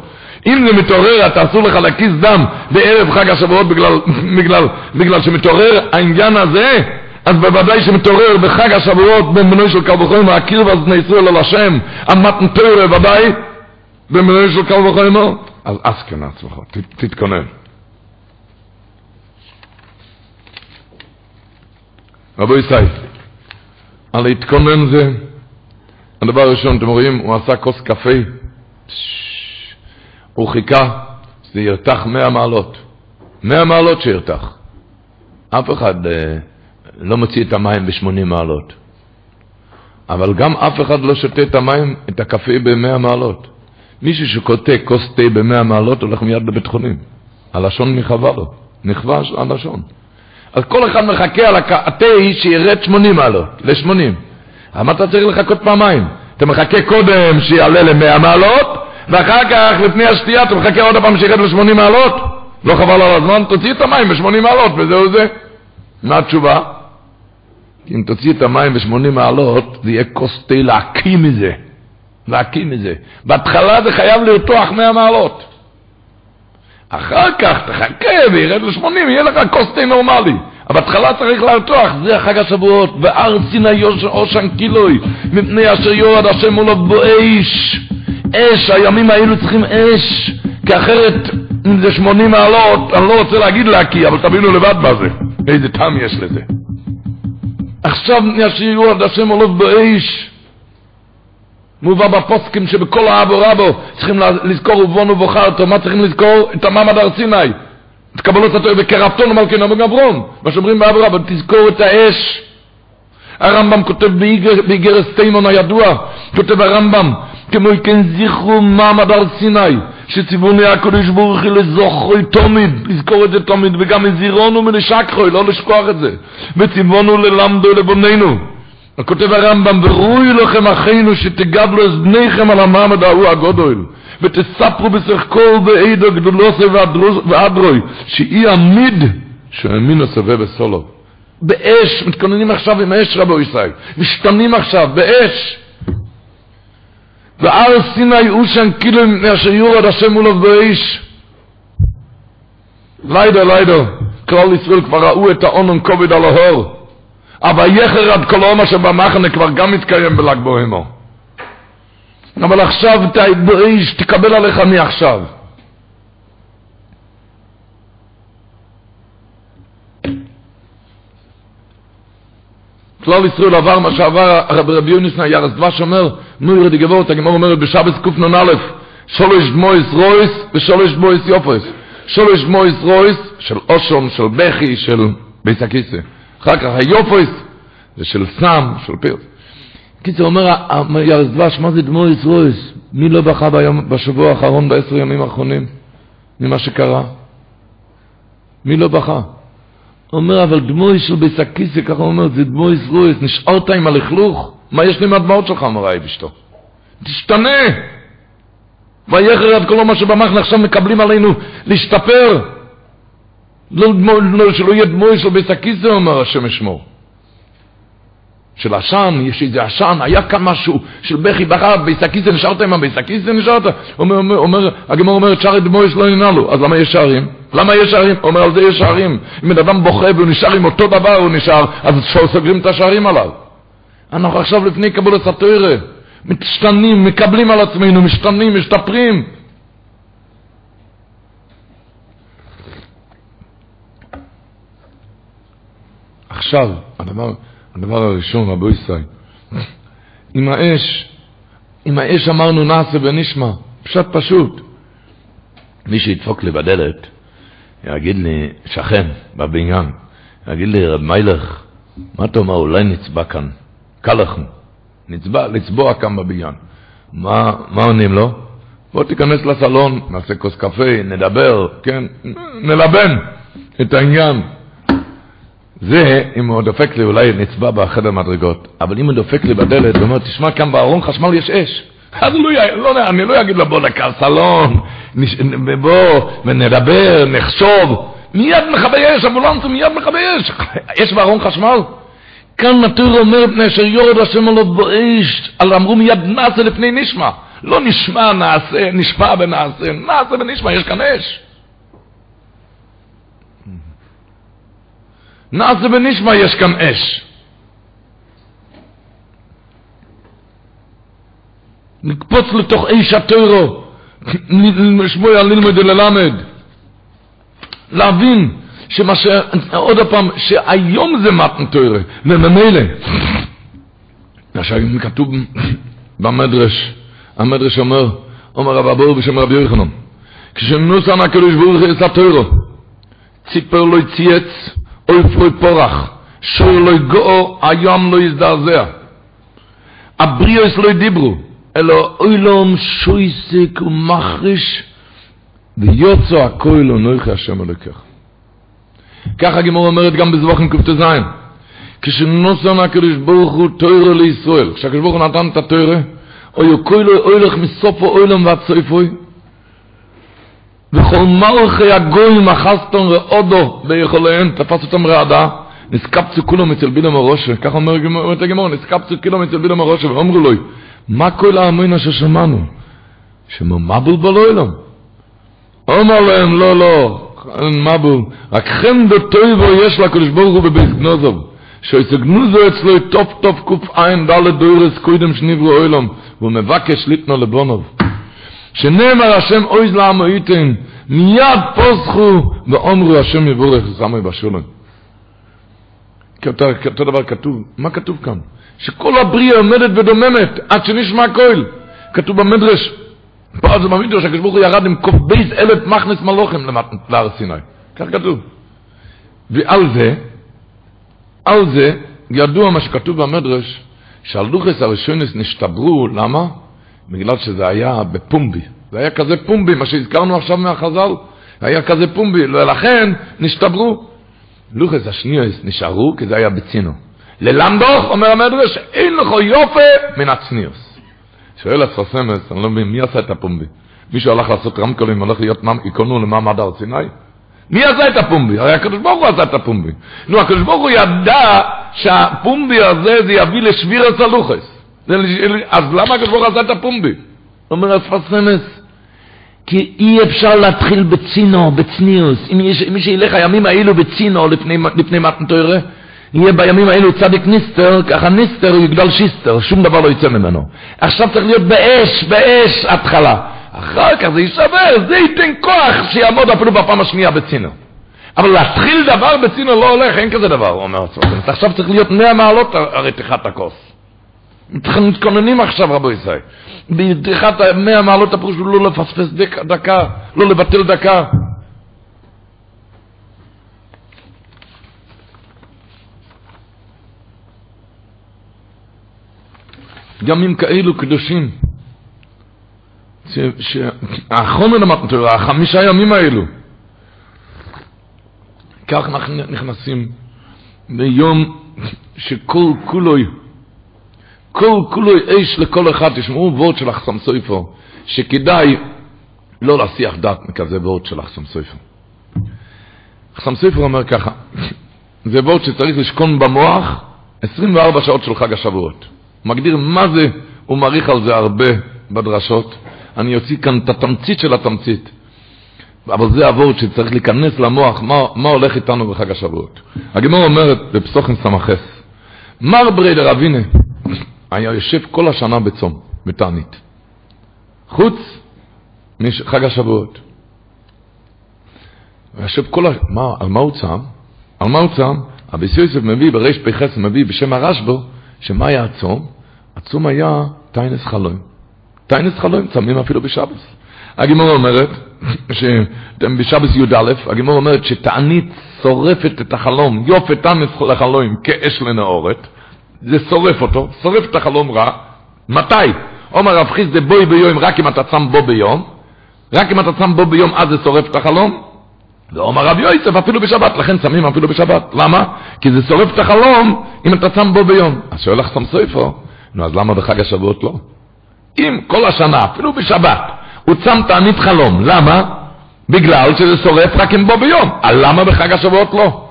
אם זה מתעורר, אתה אסור לך להקיס דם בערב חג השבועות בגלל, בגלל, בגלל שמתעורר העניין הזה, אז בוודאי שמתעורר בחג השבועות בין בנוי של קל וחומר, הקיר ואזני ישראל על השם, המתן תורה ודאי, בין בנוי של קל וחומר, אז אסכן עצמך, תתכונן. רבו ישראל, על להתכונן זה, הדבר הראשון, אתם רואים, הוא עשה כוס קפה, הוא חיכה שזה ירתח מאה מעלות. מאה מעלות שירתח. אף אחד אה, לא מוציא את המים בשמונים מעלות. אבל גם אף אחד לא שותה את המים, את הקפה במאה מעלות. מישהו שקוטה כוס תה במאה מעלות הולך מיד לבית חולים. הלשון נכווה לו, נכווה הלשון. אז כל אחד מחכה על התה שירד 80 מעלות, ל-80. למה אתה צריך לחכות פעמיים? אתה מחכה קודם שיעלה ל-100 מעלות, ואחר כך, לפני השתייה, אתה מחכה עוד פעם שירד ל-80 מעלות? לא חבל על הזמן? תוציא את המים ב-80 מעלות, וזהו זה. מה התשובה? אם תוציא את המים ב-80 מעלות, זה יהיה כוס תה להקיא מזה. להקיא מזה. בהתחלה זה חייב לרתוח 100 מעלות. אחר כך תחכה וירד ל-80, יהיה לך כוס תה נורמלי. אבל בהתחלה צריך לרתוח, זה חג השבועות, וארצי נא אושן קילוי, מפני אשר יורד השם מולו באש. אש, הימים האלו צריכים אש, כי אחרת אם זה 80 מעלות, אני לא רוצה להגיד להקיא, אבל תבינו לבד מה זה, איזה טעם יש לזה. עכשיו ישירו עד השם עולוב באש. מובא בפוסקים שבכל האבו רבו צריכים לזכור ובונו ובוחרתו, מה צריכים לזכור? את המעמד הר סיני. את קבלות התואר וקרבתון ומלכנו וגברון. מה שאומרים באבו רבו, תזכור את האש. הרמב"ם כותב באיגרס תימון הידוע, כותב הרמב"ם, כמו כן זכרו מעמד הר סיני, שציווני הקדוש ברוך הוא לזוכרוי תמיד, לזכור את זה תמיד, וגם מזירונו מלשכחוי, לא לשכוח את זה, וציוונו ללמדו לבוננו. כותב הרמב"ם, ורוי לכם אחינו שתגדלו את בניכם על המעמד ההוא הגודל, ותספרו בשחקו בעדו גדולוסי ואדרוי, שאי עמיד שהאמין הסובב בסולו. באש, מתכוננים עכשיו עם אש רבו ישראל, משתנים עכשיו באש. ועל סיני אושן כאילו אשר יורד השם מולו באש. לידו, לידו, כלל ישראל כבר ראו את האונן כובד על ההור. אבל יחר עד כל עומר שבמחנה כבר גם מתקיים בל"ג בוהמו. אבל עכשיו תקבל עליך מעכשיו. כלל ישראל עבר מה שעבר רבי יוניס ניירס דבש אומר נו ירדי גבורת הגמור אומרת בשבס קנ"א שלוש דמויס רויס ושלוש דמויס יופס שלוש דמויס רויס של אושון של בכי של בית הכיסא אחר כך היופויס זה של סם, של פיר. קיצר אומר ירס דבש, מה זה דמויס רויס? מי לא בכה ביום, בשבוע האחרון, בעשר ימים האחרונים, ממה שקרה? מי לא בכה? אומר, אבל דמוי של ביסקיסי, ככה הוא אומר, זה דמוי רויס, נשארת עם הלכלוך? מה יש לי מהדמעות שלך, אמר האב אשתו? תשתנה! ויחר עד כל מה שבמחנה עכשיו מקבלים עלינו להשתפר. לא, לא, שלא יהיה דמוי של ביס הכיסא, אומר השם אשמור. של עשן, יש איזה עשן, היה כאן משהו של בכי בכה, ביס הכיסא נשארת עם הביס הכיסא נשארת? אומר, אומר, אומר, הגמור אומרת, שערי דמויס לא ינעלו, אז למה יש שערים? למה יש שערים? אומר, על זה יש שערים. אם אדם בוכה והוא נשאר עם אותו דבר, הוא נשאר, אז סוגרים את השערים עליו. אנחנו עכשיו לפני קבולת התוירה, משתנים, מקבלים על עצמנו, משתנים, משתפרים. עכשיו, הדבר, הדבר הראשון, רבו ישראל, עם האש, עם האש אמרנו נעשה ונשמע, פשט פשוט. מי שידפוק לי בדלת, יגיד לי, שכן, בבניין, יגיד לי, רב מיילך, מה אתה אומר, אולי נצבע כאן, קל לכם, נצבע, לצבוע כאן בבניין. מה, מה עונים לו? בוא תיכנס לסלון, נעשה כוס קפה, נדבר, כן, נלבן את העניין. זה, אם הוא דופק לי, אולי נצבע בחדר מדרגות, אבל אם הוא דופק לי בדלת, הוא אומר, תשמע, כאן בארון חשמל יש אש. אז לא, לא, אני לא אגיד לו, בוא לקרסלון, בוא ונדבר, נחשוב. מיד מכבי אש, אמבולנסים מיד מכבי אש. אש בארון חשמל. כאן נטור אומר, פני אשר יורד השם עליו באש, על אמרו מיד נעשה לפני נשמע. לא נשמע נעשה, נשמע ונעשה, נעשה ונשמע, יש כאן אש. נעשה ונשמע, יש כאן אש. נקפוץ לתוך איש הטרו, לשמוע ללמוד וללמד. להבין שמה ש... עוד פעם, שהיום זה מתן תורה, וממילא, מה שכתוב במדרש, המדרש אומר, אומר רב אבור בשם רבי יוחנן, כשנוסן הקדוש ברוך הוא עשה תוירו, ציפר לא צייץ, אויף לא פורח, שור לא גאו, היום לא יזדעזע. הבריאוס לא דיברו, אלא אוילום שויסק ומחריש ויוצא הכל אנוכי השם אלוקיך. ככה הגמור אומרת גם בזבוחים קט"ז כשנוסן הקדוש ברוך הוא תוירה לישראל כשהקדוש ברוך הוא נתן את התוירה אוי כל אוילך מסופו אוילם ועד סופוי וכל מלכי הגויים אחסתם ועודו ביכוליהם תפס אותם רעדה נסקפצו כולם אצל הראשה ככה אומר הגמור נסקפצו כולם אצל בילם הראשה ואומרו לו מה כל האמינה ששמענו? שממבול בלוילם. אומר להם, לא, לא, מבול, רק חן דטויבו יש לקדוש ברוך הוא בבית גנוזוב. שאיזה גנוזו אצלו טופ טופ קוף דלת דוירס קוידם שניברו אוילם, והוא מבקש ליטנו לבונוב. שנאמר השם אויז לעמו ייתן, מיד פוסחו ואומרו השם יבורך זמי. אותו, אותו דבר כתוב, מה כתוב כאן? שכל הבריאה עומדת ודוממת עד שנשמע קול. כתוב במדרש, פה זה במדרש, הקדוש ברוך הוא ירד עם כ"ב אלף מחנות מלאכים להר סיני. כך כתוב. ועל זה, על זה, ידוע מה שכתוב במדרש, שהלוחות הראשונות נשתברו, למה? בגלל שזה היה בפומבי. זה היה כזה פומבי, מה שהזכרנו עכשיו מהחז"ל, היה כזה פומבי, ולכן נשתברו. לוחות השניות נשארו, כי זה היה בצנעה. ללמדוך, אומר המדרש, אין לך יפה מן הצניוס. שואל הספסמס, אני לא מבין, מי עשה את הפומבי? מישהו הלך לעשות רמקולים, הולך להיות עיקרנו למעמד הר סיני? מי עשה את הפומבי? הרי הקדוש ברוך הוא עשה את הפומבי. נו, הקדוש ברוך הוא ידע שהפומבי הזה זה יביא לשביר הסלוחס. אז למה הקדוש ברוך הוא עשה את הפומבי? אומר הספסמס, כי אי אפשר להתחיל בצינו, בצניוס. אם מי שילך הימים האלו בצינו לפני, לפני מתן תוירה, יהיה בימים האלו צדיק ניסטר, ככה ניסטר יגדל שיסטר, שום דבר לא יצא ממנו. עכשיו צריך להיות באש, באש התחלה. אחר כך זה יישבר, זה ייתן כוח שיעמוד אפילו בפעם השנייה בצינו. אבל להתחיל דבר בצינו לא הולך, אין כזה דבר, הוא אומר הסופר. עכשיו צריך להיות 100 מעלות רתיחת הכוס. מתכוננים עכשיו, רבו ישראל. ברתיחת 100 מעלות הפירוש הוא לא לפספס דקה, לא לבטל דקה. ימים כאלו קדושים. שהאחרונה למתן תורה, החמישה ימים האלו. כך אנחנו נכנסים ביום שכל כולוי, כל כולוי אש לכל אחד, תשמעו וורד של אחסם סויפו, שכדאי לא להסיח דעת מכזה וורד של אחסם סויפו. אחסם סויפו אומר ככה, זה וורד שצריך לשכון במוח 24 שעות של חג השבועות. מגדיר מה זה, הוא מעריך על זה הרבה בדרשות. אני אוציא כאן את התמצית של התמצית. אבל זה הוורד שצריך להיכנס למוח, מה, מה הולך איתנו בחג השבועות. הגמור אומרת בפסוחן סמכס, מר בריידר אבינה היה יושב כל השנה בצום, בתענית. חוץ מחג השבועות. הוא יושב כל השנה, מה, על מה הוא צם? על מה הוא צם? אביס יוסף מביא בריש פ"ח, מביא בשם הרשב"ו, שמה היה הצום? הצום היה טיינס חלום. טיינס חלום, צמים אפילו בשבס. הגימור אומרת, בשבס י"א, הגימור אומרת שתענית שורפת את החלום, יופת תמס לחלום כאש לנאורת, זה שורף אותו, שורף את החלום רע. מתי? אומר רב חיסדה בואי ביום רק אם אתה צם בו ביום, רק אם אתה צם בו ביום אז זה שורף את החלום. ואומר רב יוסף אפילו בשבת, לכן צמים אפילו בשבת. למה? כי זה שורף את החלום אם אתה צם בו ביום. אז שואל לך סם סויפו, נו אז למה בחג השבועות לא? אם כל השנה, אפילו בשבת, הוא צם תענית חלום, למה? בגלל שזה שורף רק אם בו ביום. אז למה בחג השבועות לא?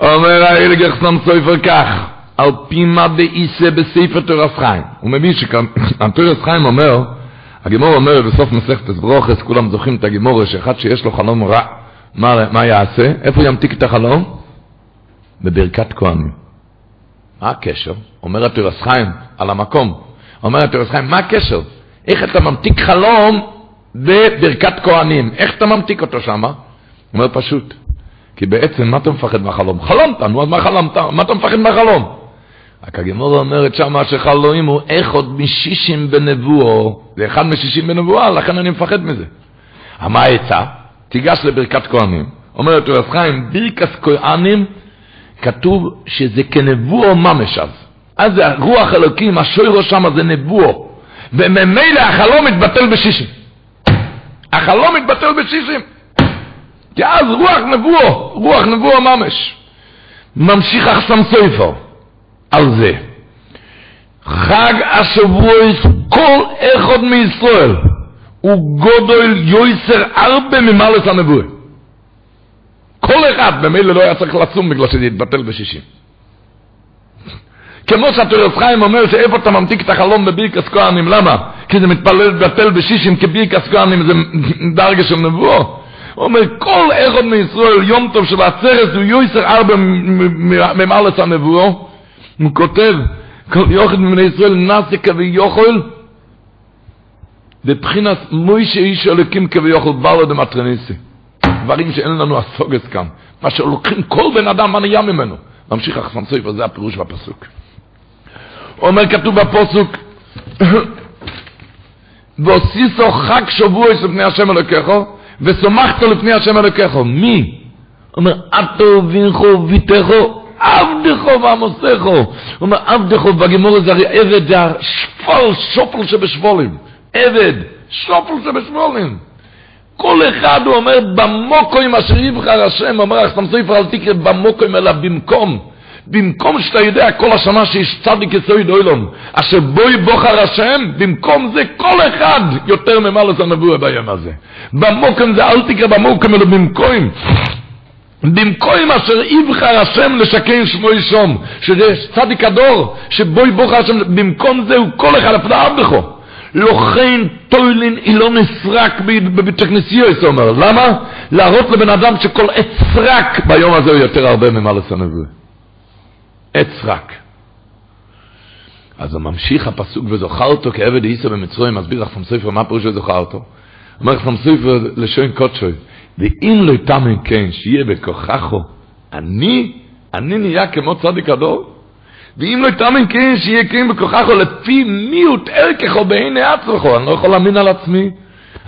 אומר האילגר סם סויפר כך, על פי מה דאיסה בספר תורס חיים. הוא מבין תורס חיים אומר, הגימור אומר בסוף מסכת ברוכס, כולם זוכרים את הגימור, שאחד שיש לו חלום רע, מה, מה יעשה? איפה ימתיק את החלום? בברכת כהנים. מה הקשר? אומר התורס חיים על המקום. אומר התורס חיים, מה הקשר? איך אתה ממתיק חלום בברכת כהנים? איך אתה ממתיק אותו? הוא אומר פשוט, כי בעצם מה אתה מפחד מהחלום? חלמת, נו אז מה חלמת? מה אתה מפחד מהחלום? רק הגמורה אומרת שמה שחלואים הוא עוד משישים בנבואו, זה אחד משישים בנבואה, לכן אני מפחד מזה. מה העצה? תיגש לברכת כהנים. אומרת רב חיים, ברכת כהנים, כתוב שזה כנבואו ממש אז. אז זה רוח אלוקים, השוירו שם זה נבואו. וממילא החלום מתבטל בשישים. החלום מתבטל בשישים. כי אז רוח נבואו, רוח נבואו ממש. ממשיך אחסם סופר. על זה. חג השבועס, כל אחד מישראל הוא גודל יויסר ארבע ממלס הנבואה. כל אחד במילא לא היה צריך לצום בגלל שזה יתבטל בשישים. כמו שהתורס חיים אומר שאיפה אתה ממתיק את החלום בבירקס כהנים, למה? כי זה מתפלל בטל בשישים כבירקס כהנים זה דרגה של נבואו. הוא אומר, כל אחד מישראל, יום טוב של עצרת הוא יויסר ארבע ממלס הנבואו. הוא כותב, כל יוחד מבני ישראל נסיקה ויוכל, בבחינת מוישה איש אלוקים כביכול בלו דמטרניסי. דברים שאין לנו הסוגס כאן. מה שלוקחים כל בן אדם מה נהיה ממנו. ממשיך החסם סופר, זה הפירוש בפסוק. אומר כתוב בפסוק, ועושיסו חג שבוע לפני השם אלוקיכו, וסומכת לפני השם אלוקיכו. מי? אומר, אתו וינכו ויתכו, עבדכו ועמוסכו. אומר, עבדכו בגמור זה הרי עבד, זה השפול, שופל שבשבולים. עבד, שופל שבשבולים. כל אחד הוא אומר, במוקוים אשר יבחר השם, אומר אחסם סופר, אל תקרא במוקוים אלא במקום. במקום שאתה יודע כל השנה שיש צדיק יסויד אוילום, אשר בוי בוחר השם, במקום זה כל אחד יותר ממלס הנבואה ביום הזה. במוקם זה אל תקרא במוקם אלא במקום. במקום אשר יבחר השם לשכן שמו ישום, שזה צדיק הדור, שבוי בוחר השם, במקום זה הוא כל אחד הפדעה בכו. לכן טוילין לא נסרק בבית הכנסייה, זה אומר. למה? להראות לבן אדם שכל עץ סרק ביום הזה הוא יותר הרבה ממלס הנבואה. עץ רק. אז ממשיך הפסוק וזוכר אותו כעבד איסו במצרים, מסביר לך ספר מה פירוש וזוכר אותו. אומר לך ספר לשון קודשוי, ואם לא תאמן כן שיהיה בכוחךו, אני, אני נהיה כמו צדיק הדור, ואם לא תאמן כן שיהיה כן בכוחךו, לפי מיעוט ערכךו בעיני עצמך, אני לא יכול להאמין על עצמי,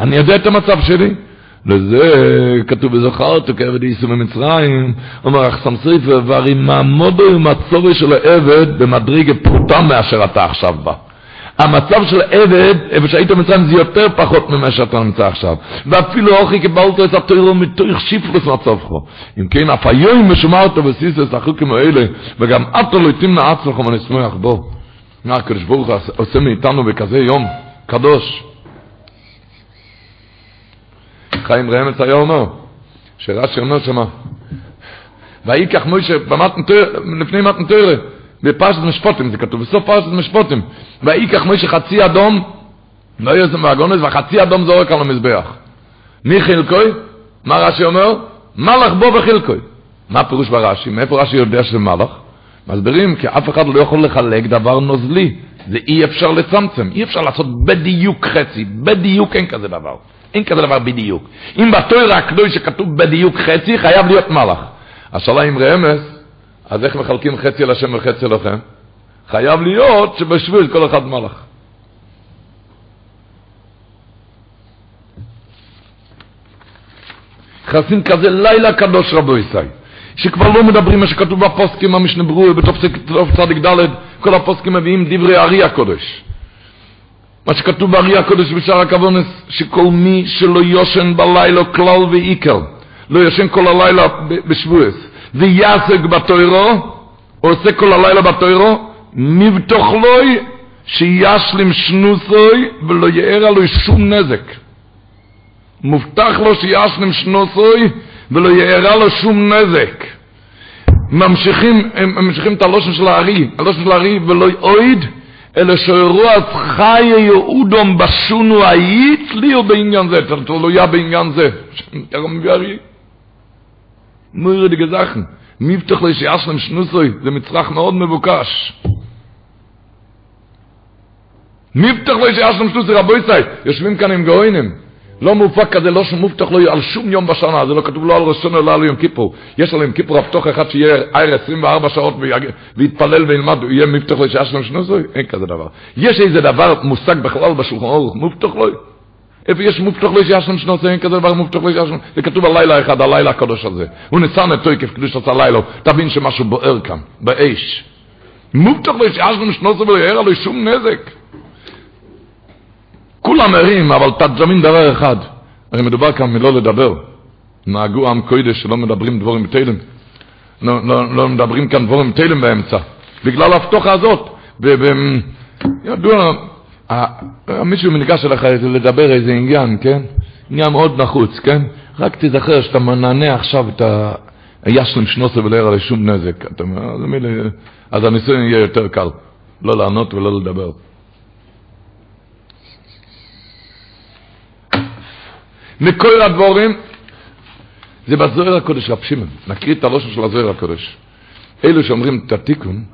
אני יודע את המצב שלי. לזה כתוב בזכרת כעבד יישום ממצרים, אומר אחסם ספר, והרי מעמודו עם הצורי של העבד במדרגה פרוטה מאשר אתה עכשיו בא. המצב של עבד, איפה שהיית במצרים, זה יותר פחות ממה שאתה נמצא עכשיו. ואפילו אוכי קיבלת את התוירו מתוך שיפלוס מצבך. אם כן, אף היום משומע אותו בסיסס החוקים האלה, וגם אתו לא תמנע עצמך ונשמח בו. מה הקדוש ברוך עושה מאיתנו בכזה יום קדוש. חיים רמץ היה אומר, שרש"י אומר שמה, ויקח מוישה לפני מתן תוירה, בפרשת משפוטים זה כתוב, בסוף פרשת משפוטים, ויקח מוישה חצי אדום, לא זה מהגונס, וחצי אדום זורק על המזבח. מי חילקוי? מה רש"י אומר? מלאך בו וחילקוי. מה פירוש ברש"י? מאיפה רש"י יודע שזה מלאך? מסבירים כי אף אחד לא יכול לחלק דבר נוזלי. זה אי אפשר לצמצם, אי אפשר לעשות בדיוק חצי, בדיוק אין כזה דבר. אין כזה דבר בדיוק. אם בתוירה הקדוש שכתוב בדיוק חצי, חייב להיות מלאך. השאלה אם רמז, אז איך מחלקים חצי לשם וחצי לכם? חייב להיות שבשביל כל אחד מלאך. נכנסים כזה לילה קדוש רבו ישי, שכבר לא מדברים מה שכתוב בפוסקים המשנה ברור, בתוף צדיק ד', כל הפוסקים מביאים דברי הארי הקודש. מה שכתוב בארי הקודש בשער הכוונס, שכל מי שלא יושן בלילה כלל ועיקר, לא יושן כל הלילה בשבועס, ויעסק בתוירו, עושה כל הלילה בתוירו, מבטוח לוי שישלים שנוסוי ולא יאר עלו שום נזק. מובטח לו שישלים שנוסוי ולא יאר לו שום נזק. ממשיכים, הם ממשיכים את הלושן של הארי, הלושן של הארי ולא יאויד, אלא שרוח חי יהודום בשונו היית לי או בעניין זה, תלויה בעניין זה. ארי. מוירדי גזכן. מבטח לי שיאשלם שנוסוי, זה מצרך מאוד מבוקש. מבטח לי שיאשלם שנוסוי, רבוי צי, יושבים כאן עם גאוינים. לא מופק כזה, לא שמובטח לו על שום יום בשנה, זה לא כתוב לא על ראשון אלא על יום כיפור. יש על יום כיפור הפתוח אחד שיהיה עיר 24 שעות ויתפלל וילמד, יהיה מבטח לו שעה שלום שנוסוי? אין כזה דבר. יש איזה דבר מושג בכלל בשולחן אורך, מובטח לו. איפה יש מובטח שלום שנוסוי? אין כזה דבר מובטח שעה שלום. זה כתוב הלילה אחד, הלילה הקדוש הזה. הוא ניסן את קדוש עשה לילה, תבין שמשהו בוער כאן, באש. מובטח שעה שלום שנוסוי ולא יער עליו שום נזק. כולם ערים, אבל תג'מין דבר אחד. הרי מדובר כאן מלא לדבר. נהגו עם קוידש שלא מדברים דבורים בתלם. לא, לא, לא מדברים כאן דבורים בתלם באמצע. בגלל ההבטוחה הזאת. ידוע, מישהו ניגש אליך לדבר איזה עניין, כן? עניין מאוד נחוץ, כן? רק תזכר שאתה מנענע עכשיו את הישלם שנוסה ולא יראה לשום נזק. אתה אומר, אז הניסוי יהיה יותר קל. לא לענות ולא לדבר. מכל הדבורים, זה בזוהר הקודש, רב שמעון. נקריא את הלושן של הזוהר הקודש. אלו שאומרים את התיקון,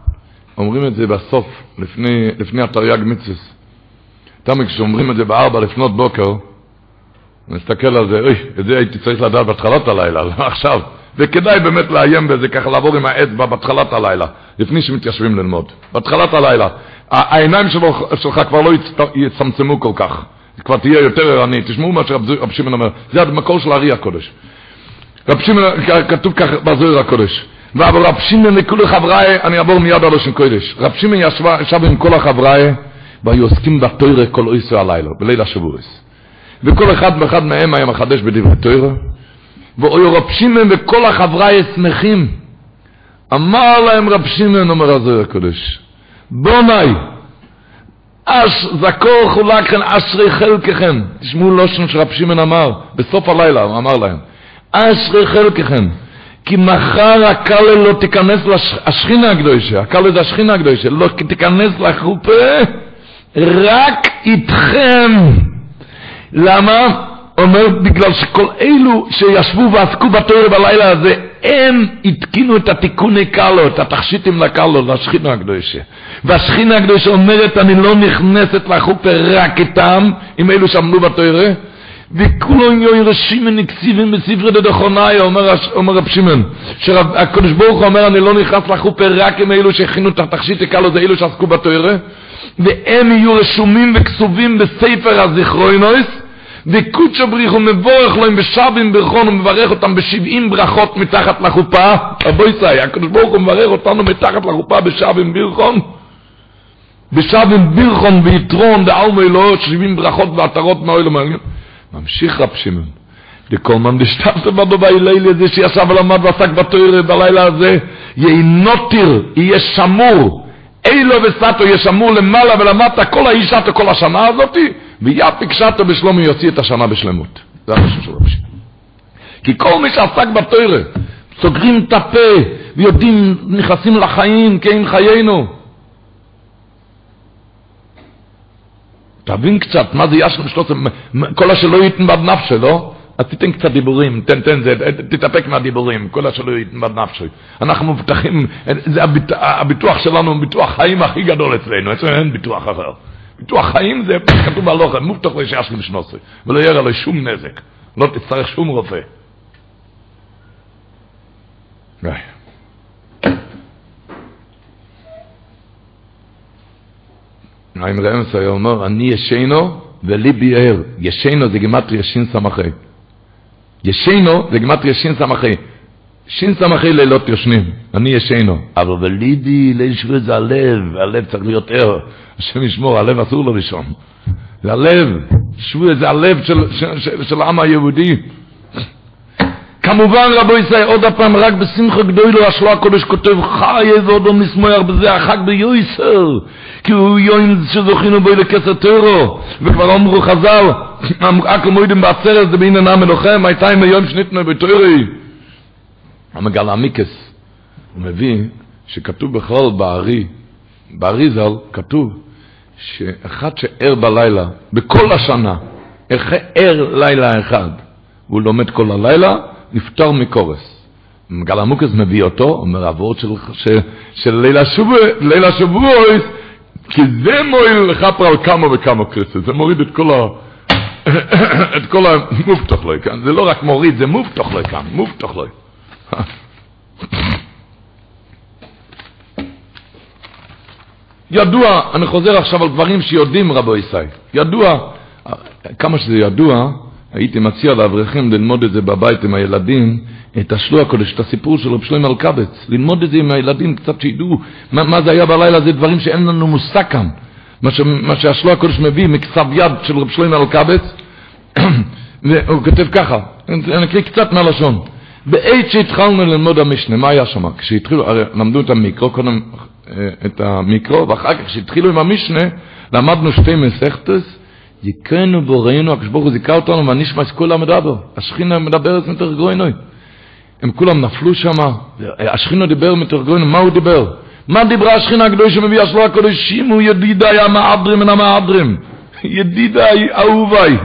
אומרים את זה בסוף, לפני, לפני התרי"ג מצווה. תמיד כשאומרים את זה בארבע לפנות בוקר, נסתכל על זה, אוי, את זה הייתי צריך לדעת בהתחלת הלילה, לא עכשיו. וכדאי באמת לאיים בזה, ככה לעבור עם האצבע בהתחלת הלילה, לפני שמתיישבים ללמוד. בהתחלת הלילה. העיניים שלו, שלך כבר לא יצמצמו כל כך. כבר תהיה יותר ערני. תשמעו מה שרב שמעון אומר. זה המקור של הארי הקודש. רב שמעון, כתוב כך בזוהר הקודש. אבל רב שמעון לכול חבריי, אני אעבור מיד על אושן קודש. רב שמעון ישב עם כל החבריי, והיו עוסקים בתוירה כל אויסו הלילה, בליל השבועס. וכל אחד ואחד מהם היה מחדש בדברי תוירה. ואוי רב שמעון וכל החבריי שמחים. אמר להם רב שמעון, אומר הזוהר הקודש, בוני, אש זכור חולקכן אשרי חלקכן. תשמעו לושן שרב שמעון אמר, בסוף הלילה הוא אמר להם, אשרי חלקכן. כי מחר הקלה לא תיכנס לשכינה הקדושה, הקלה זה השכינה הקדושה, לא תיכנס לחופה, רק איתכם. למה? אומר בגלל שכל אלו שישבו ועסקו בתואר בלילה הזה, הם התקינו את התיקוני קלו, את התכשיטים לקלו, לשכינה הקדושה. והשכינה הקדושה אומרת, אני לא נכנסת לחופה רק איתם, עם אלו שעמלו בתואר, וכולו יויר שימן נקציבים בספרי דדכונאי, אומר, אומר רב שמעון, שהקדוש ברוך הוא אומר, אני לא נכנס לחופה רק עם אלו שהכינו את התכשיטי קלו, זה אלו שעסקו בתואר, והם יהיו רשומים וכסובים בספר הזיכרוינויס, וקודשו בריחו מבורך להם בשבים ברכון ומברך אותם בשבעים ברכות מתחת לחופה. רבוי סי, הקדוש ברוך הוא מברך אותנו מתחת לחופה בשבים ברכון בשבים ברכון ויתרון דעלמו אלוהות שבעים ברכות ועטרות מאוהל ומעניין ממשיך רב שמעון לכל מן דשתפת בדו לילי הזה שישב ולמד ועסק בתוירה בלילה הזה יהיה נוטיר, יהיה שמור אילו וסטו יהיה שמור למעלה ולמטה כל האישה כל השנה הזאתי ויפי קשתו בשלומי יוציא את השנה בשלמות. זה המשהו של רבי כי כל מי שעסק בתוירה, סוגרים את הפה ויודעים, נכנסים לחיים, כן חיינו. תבין קצת, מה זה ישנו שלושה, כל השלא ייתן בד נפשי, לא? אז תיתן קצת דיבורים, תן, תן, זה, תתאפק מהדיבורים, כל השלא ייתן בד נפשי. אנחנו מבטחים, זה הביט, הביטוח שלנו, ביטוח חיים הכי גדול אצלנו, אצלנו אין ביטוח אחר. ביטוח חיים זה כתוב בהלוכה, מובטח לשעש לשנוסי, ולא יראה לו שום נזק, לא תצטרך שום רופא. חיים רמס היה אומר, אני ישנו וליבי ער. ישנו זה גימטרי ישין סמכי. ישנו זה גימטרי ישין סמכי. שין סמכי לילות יושנים, אני ישנו. אבל בליבי, ליל שבוע זה הלב, הלב צריך להיות ער. השם ישמור, הלב אסור לו לישון. זה הלב, שבוע זה הלב של, של, של, של העם היהודי. כמובן רבו ישראל, עוד הפעם, רק בשמחה גדולו, השלו הקודש כותב, חי ועודו משמוח בזה החג ביועסר, כי הוא יוין שזוכינו בו לכסר טרו, וכבר אמרו חז"ל, אקל מוידים בעצרת, זה בעניין המלוחם, הייתה עם היום שניתנו בטורי. המגל המיקס, הוא מביא שכתוב בכלל בארי, בארי ז"ל, כתוב שאחד שער בלילה, בכל השנה, ער לילה אחד, והוא לומד כל הלילה, נפטר מקורס. מגל המוקס מביא אותו, אומר אבות של, של, של לילה שבוע, כי זה מועיל לכפר על כמה וכמה כסף, זה מוריד את כל ה... את כל המובטח לו כאן, זה לא רק מוריד, זה מובטח לו כאן, מובטח לו. ידוע, אני חוזר עכשיו על דברים שיודעים רבו ישראל, ידוע, כמה שזה ידוע, הייתי מציע לאברכים ללמוד את זה בבית עם הילדים, את השלוע הקודש, את הסיפור של רב שלמה אלקבץ, ללמוד את זה עם הילדים, קצת שידעו מה, מה זה היה בלילה, זה דברים שאין לנו מושג כאן. מה, ש, מה שהשלוע הקודש מביא מכתב יד של רב שלמה אלקבץ, והוא כותב ככה, אני אקריא קצת מהלשון. בעת שהתחלנו ללמוד המשנה, מה היה שם? כשהתחילו, הרי למדו את המיקרו, קודם אה, את המיקרו, ואחר כך כשהתחילו עם המשנה, למדנו שתי מסכתס, יקנו בוראינו הקשבורו זיכה אותנו ונשמע שכולם מדבר השכינה מדברת מתוך גרוינוי הם כולם נפלו שם השכינה דיבר מתוך גרוינוי מה הוא דיבר? מה דיברה השכינה הקדוש שמביאה שלו הקודשים הוא ידידי המעדרים מן המעדרים ידידי אהובי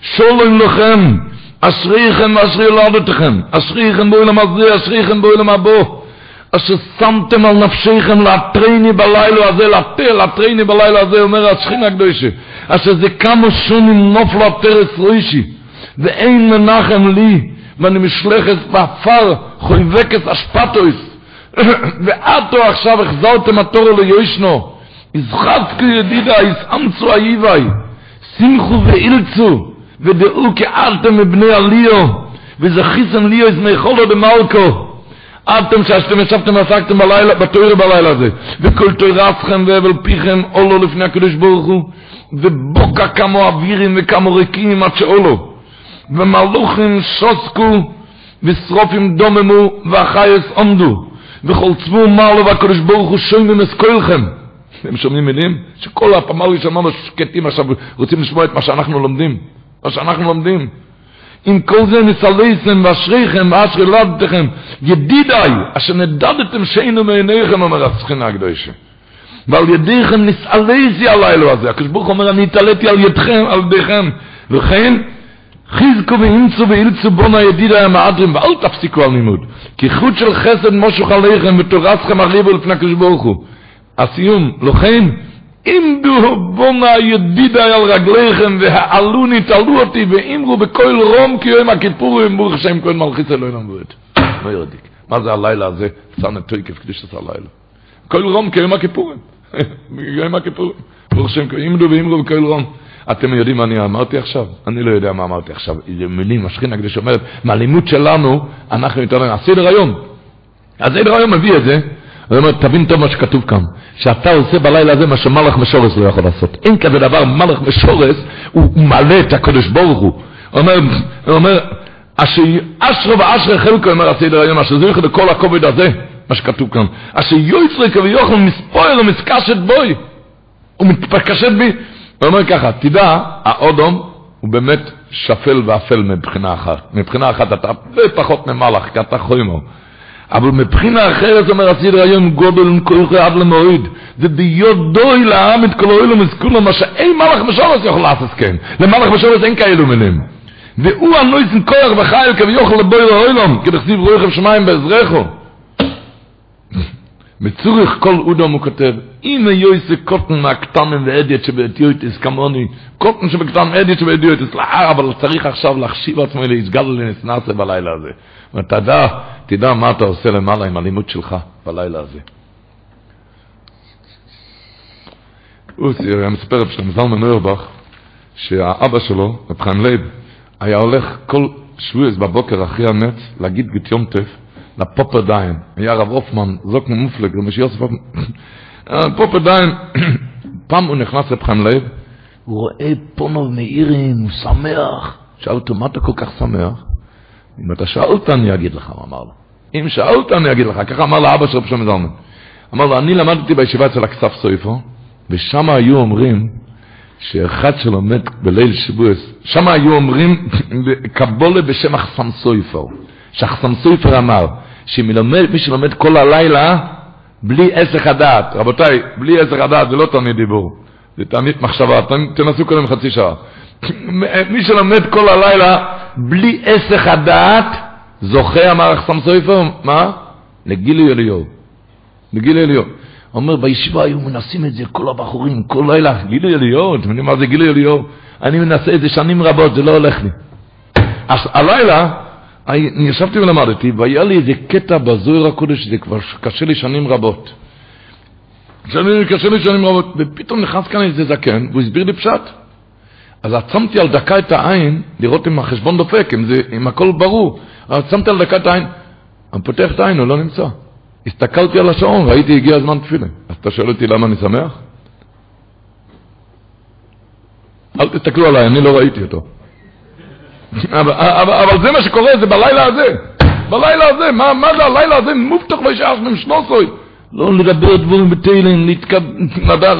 שלום לכם אשריכם ואשרי יולדתכם אשריכם בעולם הזה, אשריכם בעולם הבא אשר שמתם על נפשכם לעטרני בלילה הזה, לעטרני בלילה הזה, אומר השכינה הקדושה, אשר זה כמה שנים נפלה עטרת ראשי, ואין מנחם לי, ואני מושלכת בעפר, חובקת אשפתות, ועתה עכשיו החזרתם העטרה ליושנה, יזחקו ידידה, יסאמצו אייבי, שמחו ואילצו, ודעו כאלתם מבני עליו, וזכיסם ליו איזמי חולו דמלכו, אתם שאתם ישבתם ועסקתם בלילה, בתוירה בלילה הזה, וכל תוירתכם והבל פיכם עולו לפני הקדוש ברוך הוא, ובוקה כמו אווירים וכמו ריקים עד שעולו, ומלוכים שוסקו, ושרופים דוממו, והחייס עומדו, וכל צבו מרלו והקדוש ברוך הוא את כלכם. אתם שומעים מילים? שכל הפמלים שאמרנו שקטים עכשיו רוצים לשמוע את מה שאנחנו לומדים. מה שאנחנו לומדים. אם כל זה נסלסם ואשריכם ואשרי לדתכם ידידיי אשר נדדתם שאינו מעיניכם אומר הסכנה הקדושה ועל ידיכם נסעלסי הלילה הזה הקדוש ברוך אומר אני התעליתי על ידכם על ידיכם וכן חיזקו ואימצו ואילצו בונה ידידיי המעדרים ואל תפסיקו על לימוד כי חוט של חסד מושך עליכם ותורסכם הריבו לפני הקדוש ברוך הוא הסיום לכן עמדו בונה ידידה על רגליכם והעלו נתעלו אותי ואמרו בכל רום כי יום הכיפורים ברוך השם כל מלכיס אלוהים המבואת. מה ירדיק? מה זה הלילה הזה? תויקף כדי שזה הלילה. כל רום כי יום הכיפורים. יום הכיפורים. ברוך השם עמדו ואמרו בכל רום. אתם יודעים מה אני אמרתי עכשיו? אני לא יודע מה אמרתי עכשיו. זה מילים, השכינה כדי שאומרת, מהלימוד שלנו, אנחנו יותר... הסדר היום. הסדר היום מביא את זה. הוא אומר, תבין טוב מה שכתוב כאן, שאתה עושה בלילה הזה מה שמלאך משורס לא יכול לעשות. אין כזה דבר, מלאך משורס, הוא מעלה את הקדוש ברוך הוא. הוא אומר, הוא אומר, אשר אשרו ואשרי חלקו, אומר הסדר היום, אשר זריך לכל הכובד הזה, מה שכתוב כאן, אשר יויצרי כביוכל מספויר ומסקשת בוי, הוא מתקשט בי. הוא אומר ככה, תדע, האודום הוא באמת שפל ואפל מבחינה אחת. מבחינה אחת אתה הרבה פחות ממלאך, כי אתה חוימו. אבל מבחינה אחרת אומר הסדר היום גודל כוח עד למועד זה ביודוי לעם את כל האוילום מסכולו מה שאין מלאך משורס יכול לעשות כן. למלאך משורס אין כאלו מילים. והוא הנויסן כוח וחייל כביוכל לבוי לאוילום כדכתיב רוחב שמיים בעזרךו בצורך כל אודום הוא כותב אם יויסה קוטן מהקטנים ואדיוט שבאדיוטיס כמוני קוטן שבקטן אדיוט שבאדיוטיס לאחר אבל צריך עכשיו להחשיב עצמו להסגל לנסנסה בלילה הזה ותדע, תדע מה אתה עושה למעלה עם הלימוד שלך בלילה הזה. הוא מספר רב זלמן אוירבך שהאבא שלו, רב חיים לייב, היה הולך כל שבועס בבוקר אחרי הנץ להגיד גת יום טף דיין. היה רב אופמן, זוק ממופלג, רבי יוסף פופר דיין, פעם הוא נכנס רב חיים לייב, הוא רואה פניו מאירים, הוא שמח. שאל אותו, מה אתה כל כך שמח? אם אתה שאלת אני אגיד לך, הוא אמר לו. אם שאלת אני אגיד לך, ככה אמר לאבא של רב שלמה זלמן. אמר לו, אני למדתי בישיבה אצל הכתב סופר, ושם היו אומרים שאחד שלמד בליל שבועות, שם היו אומרים קבלה בשם החתם סופר, שהחתם סופר אמר, שמי שלומד כל הלילה בלי עסק הדעת, רבותיי, בלי עסק הדעת זה לא תמיד דיבור, זה תמיד מחשבה, תנסו קודם חצי שעה. מי שלומד כל הלילה בלי עסק הדעת, זוכה, אמר אחסם סופר, מה? לגילוי אליהו. לגילוי אליהו. אומר, בישיבה היו מנסים את זה כל הבחורים, כל לילה, גילוי אליהו, אתם יודעים מה זה גילוי אליהו? אני מנסה את זה שנים רבות, זה לא הולך לי. אז הלילה, אני ישבתי ולמדתי, והיה לי איזה קטע בזוהר הקודש, זה כבר קשה לי שנים רבות. קשה לי שנים רבות, ופתאום נכנס כאן איזה זקן, והוא הסביר לי פשט. אז עצמתי על דקה את העין, לראות אם החשבון דופק, אם, זה, אם הכל ברור. עצמתי על דקה את העין, אני פותח את העין, הוא לא נמצא. הסתכלתי על השעון, ראיתי, הגיע הזמן תפילה. אז אתה שואל אותי למה אני שמח? אל תסתכלו עליי, אני לא ראיתי אותו. אבל, אבל, אבל זה מה שקורה, זה בלילה הזה. בלילה הזה, מה, מה זה הלילה הזה? מובטח וישעש ממשנוסוי. לא לדבר דבורים בתהילים,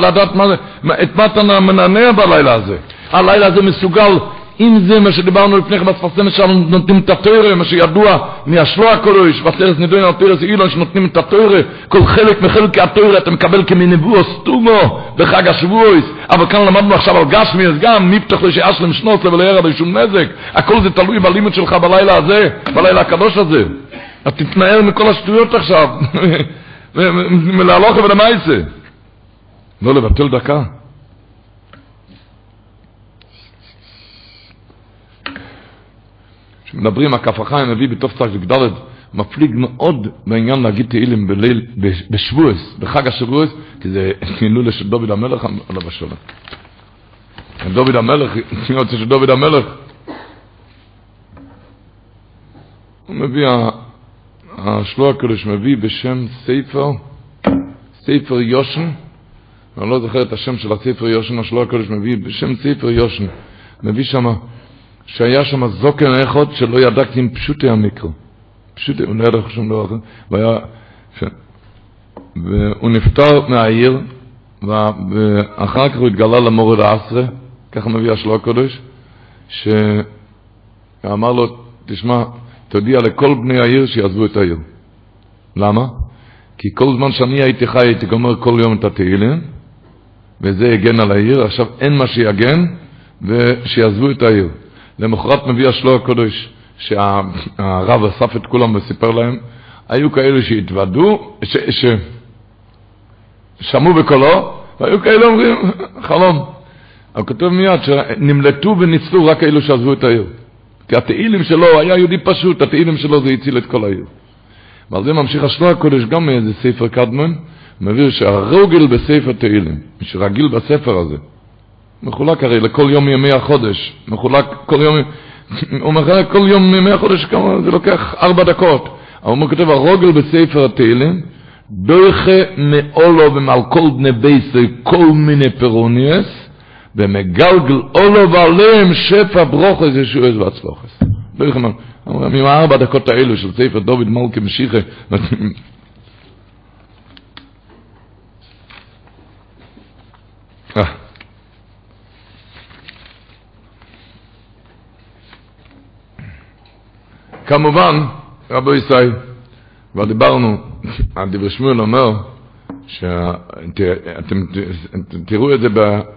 לדעת מה זה, את מה אתה מנענע בלילה הזה. הלילה הזה מסוגל, אם זה מה שדיברנו לפני כן בספסמת שלנו, נותנים את התוירה, מה שידוע מהשלוע הקודש, בסרס נידוין על תוירה אילון, שנותנים את התוירה, כל חלק מחלקי התוירה אתה מקבל כמנבואו סטומו בחג השבועס, אבל כאן למדנו עכשיו על גשמי, אז גם מפתח לשאשלם שנות ולא ירא בשום נזק, הכל זה תלוי בלימוד שלך בלילה הזה, בלילה הקדוש הזה. אז תתנער מכל השטויות עכשיו, מלהלוך ולמעשה. לא לבטל דקה. כשמדברים, הכף החיים מביא בתוף צח וגדלת, מפליג מאוד בעניין להגיד תהילים בליל, בשבועס, בחג השבועס, כי זה הילולה של דוד המלך עליו השלום. דוד המלך, אני רוצה שדוד המלך, הוא מביא, השלוע הקדוש מביא בשם ספר, ספר יושן, אני לא זוכר את השם של הספר יושן, השלוע הקדוש מביא בשם ספר יושן, מביא שם, שהיה שם זוקן אחד שלא ידע כי אם פשוטי המיקרו. פשוטי, הוא לא ידע שום דבר אחר, והיה, ש... והוא נפטר מהעיר, ואחר כך הוא התגלה למורד העשרה, ככה מביא השלוע הקדוש, שאמר לו, תשמע, תודיע לכל בני העיר שיעזבו את העיר. למה? כי כל זמן שאני הייתי חי הייתי גומר כל יום את התהילים, וזה הגן על העיר, עכשיו אין מה שיגן, ושיעזבו את העיר. למחרת מביא השלוע הקודש, שהרב אסף את כולם וסיפר להם, היו כאלה שהתוודו, ששמעו בקולו, והיו כאלה אומרים, חלום. אבל כתוב מיד שנמלטו וניצלו רק אלו שעזבו את העיר. כי התהילים שלו היה יהודי פשוט, התהילים שלו זה הציל את כל העיר. ועל זה ממשיך השלוע הקודש גם מאיזה ספר קדמון, מביא שהרוגל בספר תהילים, מי שרגיל בספר הזה, מחולק הרי לכל יום מימי החודש, מחולק כל יום, הוא מחלק כל יום מימי החודש, כמה, זה לוקח ארבע דקות. אבל הוא כותב, הרוגל בספר התהילים, דויכה מאולו ומלכול בני בייסי כל מיני פירוניאס, ומגלגל אולו ועליהם שפע ברוכס ישועס והצלוחס. דויכה מאולו. עם הארבע דקות האלו של ספר דוד מלכי משיחה, אה. כמובן, רבו ישראל, כבר דיברנו, הדבר שמואל אומר, שאתם תראו את זה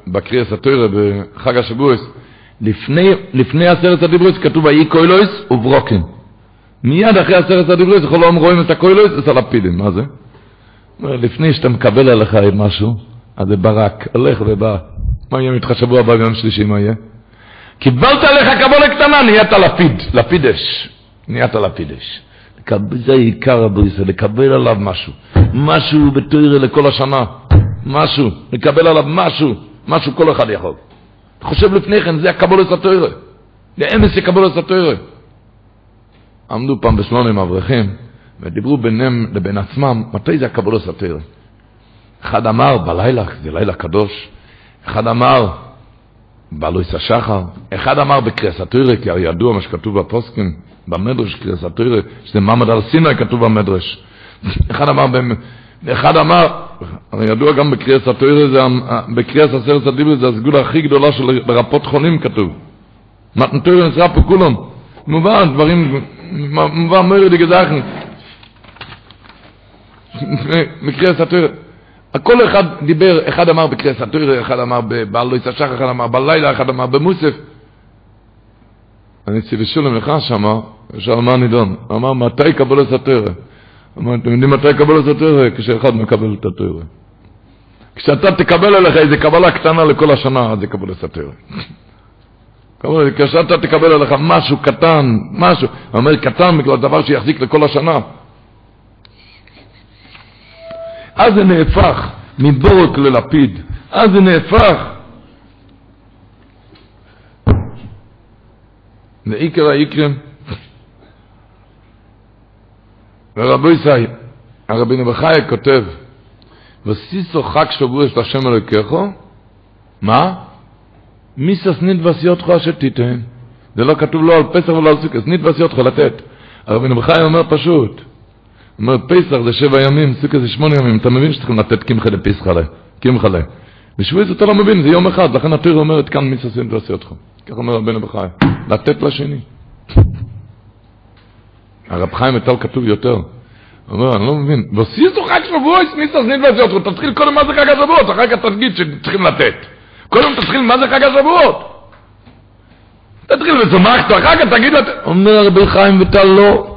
בקריאס התוירה בחג השבועס, לפני, לפני עשרת הדיברוס כתוב ויהי קוילויס וברוקן. מיד אחרי עשרת הדיברוס יכול לומר רואים את הקוילויס ואת הלפידים, מה זה? לפני שאתה מקבל עליך משהו, אז זה ברק, הולך ובא. מה יהיה איתך שבוע הבא ביום שלישי, מה יהיה? קיבלת עליך קבולה קטנה, נהיית לפיד, לפיד אש. נהיית לפיד אש. זה עיקר הבריסה, לקבל עליו משהו. משהו בתוירה לכל השנה. משהו, לקבל עליו משהו. משהו כל אחד יכול. חושב לפני כן, זה הקבולת התוירה. זה אמס הקבולת התוירה. עמדו פעם בשמונה עם אברכים, ודיברו ביניהם לבין עצמם, מתי זה הקבולת התוירה? אחד אמר בלילה, זה לילה קדוש, אחד אמר בלויס השחר, אחד אמר בקריאס התוירה, כי הרי ידוע מה שכתוב בפוסקים, במדרש קריאס התוירה, שזה מעמד על סיני כתוב במדרש. אחד אמר, אחד אמר, הרי ידוע גם בקריאס התוירה, זה, בקריאס עשרת הדיבר זה הסגולה הכי גדולה של לרפות חולים כתוב. מתן תוירה נשרף פה כולם. מובן, דברים, מובן מורי דגזכן. מקריאס התוירה. כל אחד דיבר, אחד אמר בקריאס התוירה, אחד אמר בבעל לא יצשח, אחד אמר בלילה, אחד אמר במוסף. אני שולם לך שמה, שאל מה נידון? אמר, מתי קבל את התוירה? אמר, אתם יודעים מתי קבל את התוירה? כשאחד מקבל את התוירה. כשאתה תקבל עליך איזה קבלה קטנה לכל השנה, אז יקבל את התוירה. כשאתה תקבל עליך משהו קטן, משהו, אומר קטן בגלל דבר שיחזיק לכל השנה, אז זה נהפך מבורק ללפיד, אז זה נהפך. ועיקר העיקרים, ורבו ישי, הרבי נבחי כותב, וסיסו חג שבוע של השם אלוקיכו, מה? מיסס נית וסיותך אשר תיתן. זה לא כתוב לא על פסח ולא על סוכס, נית וסיותך לתת. הרבי נבחי אומר פשוט, אומר, פסח זה שבע ימים, סוכה זה שמונה ימים, אתה מבין שצריכים לתת קמחה לפסחה, קמחה לה. בשבועית אתה לא מבין, זה יום אחד, לכן התורה אומרת, כאן מי ששים ועושה אותך. כך אומר רבנו בחיים, לתת לשני. הרב חיים מטל כתוב יותר. הוא אומר, אני לא מבין, בסיסו חג מי ששים ועושה אותך, תתחיל קודם מה זה חג השבועות, אחר כך תגיד שצריכים לתת. קודם תתחיל מה זה חג השבועות. תתחיל וזומחת, אחר כך תגיד לתת. אומר רבי חיים וטל לא.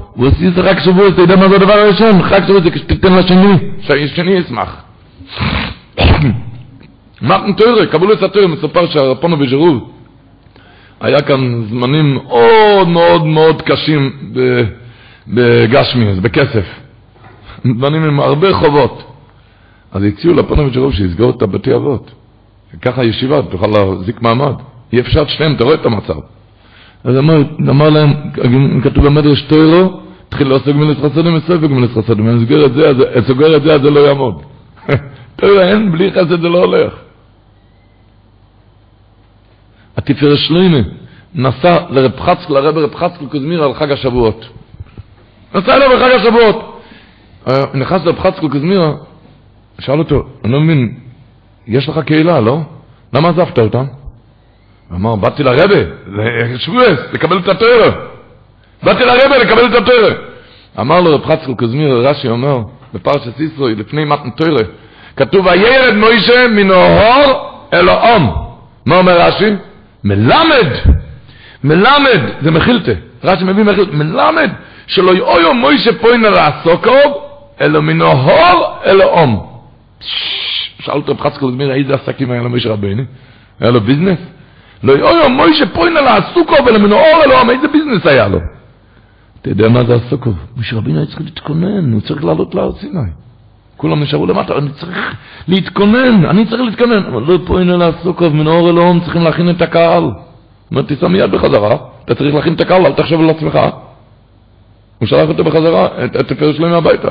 זה רק שבוע, אתה יודע מה זה הדבר הראשון? חג שבוע זה כשתיתן לשני, שהשני ישמח. מתן תוירה, קבלו את התוירה, מסופר שהרפונו בז'רוב, היה כאן זמנים מאוד מאוד מאוד קשים בגשמי, בכסף. זמנים עם הרבה חובות. אז הציעו לפונו בז'רוב שיסגור את הבתי אבות. ככה ישיבה, תוכל להחזיק מעמד. אי אפשר את שניהם, אתה רואה את המצב. אז אמר, אמר להם, כתוב במדרש תוירו, התחיל לעסוק גמילת חסדים וספק גמילת חסדים, אני סוגר את זה, אז זה, לא יעמוד. תוירו אין, בלי חסד זה לא הולך. התפארת שלוימה נסע לרב חצקל, לרב רב חצקל קוזמיר על חג השבועות. נסע אליו בחג השבועות. נכנס לרב חצקל קוזמיר, שאל אותו, אני לא מבין, יש לך קהילה, לא? למה עזבת אותם? אמר, באתי לרבה, שבועס, לקבל את התואר. באתי לרבה לקבל את התואר. אמר לו רב חצקל קוזמיר, רש"י אומר, בפרשת ישראל, לפני מתן תואר, כתוב, וירד מוישה מן אוהור אל האום. מה אומר רש"י? מלמד, מלמד, זה מחילתה, רש"י מביא מחילתה, מלמד, שלא יאויו מוישה פוינה לעסוקו, אלא מן אוהור אל האום. שאל אותו רב חצקל קוזמיר, איזה עסקים היה למשה רבינו? היה לו ביזנס? לא יאו מוישה פוינה לעסוקו ולמנועור אלוהם, איזה ביזנס היה לו? אתה יודע מה זה עסוקו? משה רבינו היה צריך להתכונן, הוא צריך לעלות להר סיני. כולם נשארו למטה, אני צריך להתכונן, אני צריך להתכונן. אבל לא פוינה לעסוקו ומנועור אלוהם צריכים להכין את הקהל. אומר, תיסע מיד בחזרה, אתה צריך להכין את הקהל, אל תחשב על עצמך. הוא שלח אותו בחזרה, את הפרש שלהם הביתה.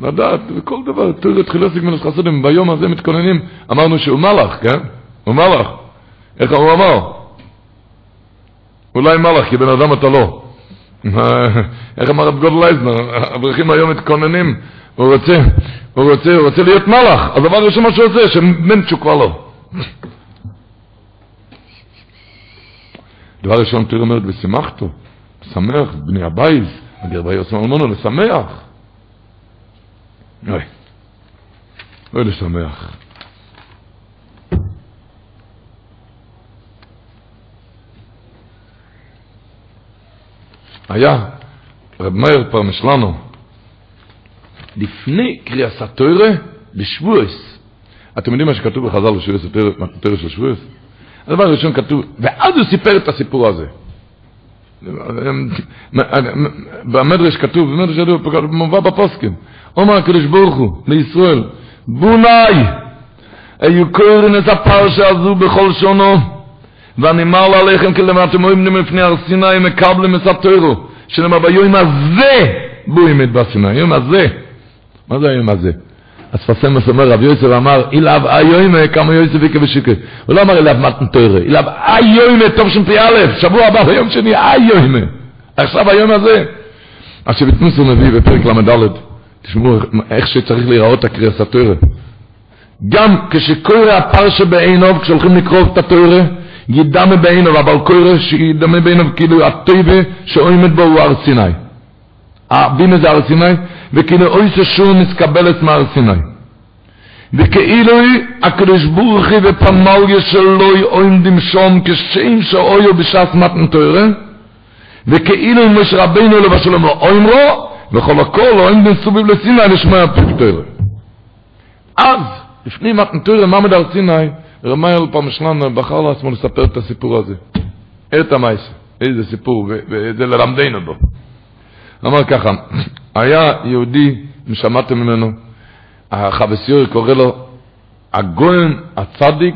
לדעת, וכל דבר, תראו את חילוסיק מנס חסודים, ביום הזה מתכוננים, אמרנו שהוא מלאך, כן? הוא מלאך. איך הוא אמר? אולי מלאך, כי בן אדם אתה לא. איך אמר רב גודל אייזנר, אברכים היום מתכוננים, הוא רוצה, הוא רוצה, הוא רוצה להיות מלאך, אז הדבר ראשון מה שהוא עושה, שמנצ'ו כבר לא. דבר ראשון, תראה אומרת, ושמחתו, שמח, בני הבית, הגר עושה אלמונו, לשמח. אוי, אוי לשמח. היה רב מאיר פרמשלנו לפני קריאס התוירה בשבועס. אתם יודעים מה שכתוב בחז"ל בשבועס, התוירה של שבועס? הדבר הראשון כתוב, ואז הוא סיפר את הסיפור הזה. במדרש כתוב, במדרש כתוב, מובא בפוסקים, אומר הקדוש ברוך הוא לישראל, בוני, היו קוראים את הפרשה הזו בכל שונו, ואני מר עליכם כלמה אתם אומרים לפני הר סיני מקבלים את התוירו, שנאמר ביום הזה בואים את בסיני, היום הזה. מה זה היום הזה? אז פסמוס אומר, רב יוסף אמר, אילאב איוימה כמה יוסף יקה ושיקה. הוא לא אמר אילאב מתן תוירה, אילאב איוימה טוב שם פי א', שבוע הבא ביום שני איוימה. עכשיו היום הזה. אז שבתנוס הוא מביא בפרק ל"ד, תשמעו איך שצריך להיראות הקריאס התוירה. גם כשקורא הפרשה בעיניו, כשהולכים לקרוא את התוירה, ידמה בעיניו, אבל קורא שידמה בעיניו כאילו הטויבה שעומד בו הוא הר סיני. הבינה זה הר סיני, וכאילו אוי ששור נסקבלת מהר סיני. וכאילו הקדוש ברוך הוא ופמליה שלו עומדים שם כשם שאויו בשעת מתן תוירה, וכאילו משה רבינו לבשלום אומרו, וכל הכל עומדים סוביב לסיני פרק תוירה. אז, לפני מתן תוירה, מעמד הר סיני, רמייל פעם שלנו בחר לעצמו לספר את הסיפור הזה. את המייס, איזה סיפור, וזה ללמדנו בו. אמר ככה, היה יהודי, שמעתם ממנו, החבסיור קורא לו הגויין הצדיק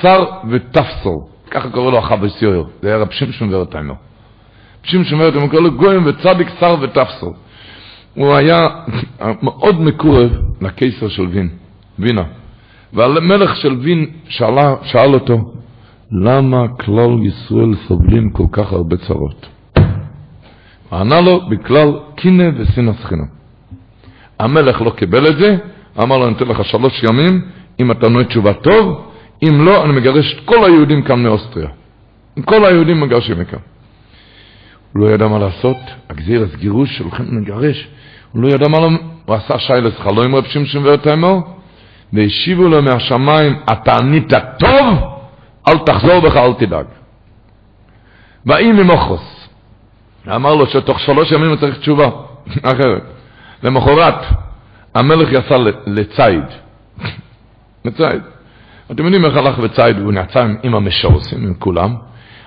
שר ותפסור, ככה קורא לו החבסיור, זה היה רב שמשון ורטיימר. שמשון ורטיימר קורא לו גויין וצדיק שר ותפסור. הוא היה מאוד מקורב לקיסר של וין, וינה. והמלך של וין שאלה, שאל אותו, למה כלל ישראל סובלים כל כך הרבה צרות? ענה לו בכלל קינא וסינס חינם. המלך לא קיבל את זה, אמר לו, אני אתן לך שלוש ימים, אם אתה עונה תשובה טוב, אם לא, אני מגרש את כל היהודים כאן מאוסטריה. כל היהודים מגרשים מכאן. הוא לא ידע מה לעשות, הגזיר, גירוש, הולכים לגרש. הוא לא ידע מה הוא עשה שיילס חלום רב שמשון ורטיימר, והשיבו לו מהשמיים, אתה ענית טוב, אל תחזור בך, אל תדאג. ויהי ממוחוס. אמר לו שתוך שלוש ימים הוא צריך תשובה אחרת. למחרת, המלך יצא לציד. לציד. אתם יודעים איך הלך בציד, הוא נעצה עם, עם המשורסים, עם כולם,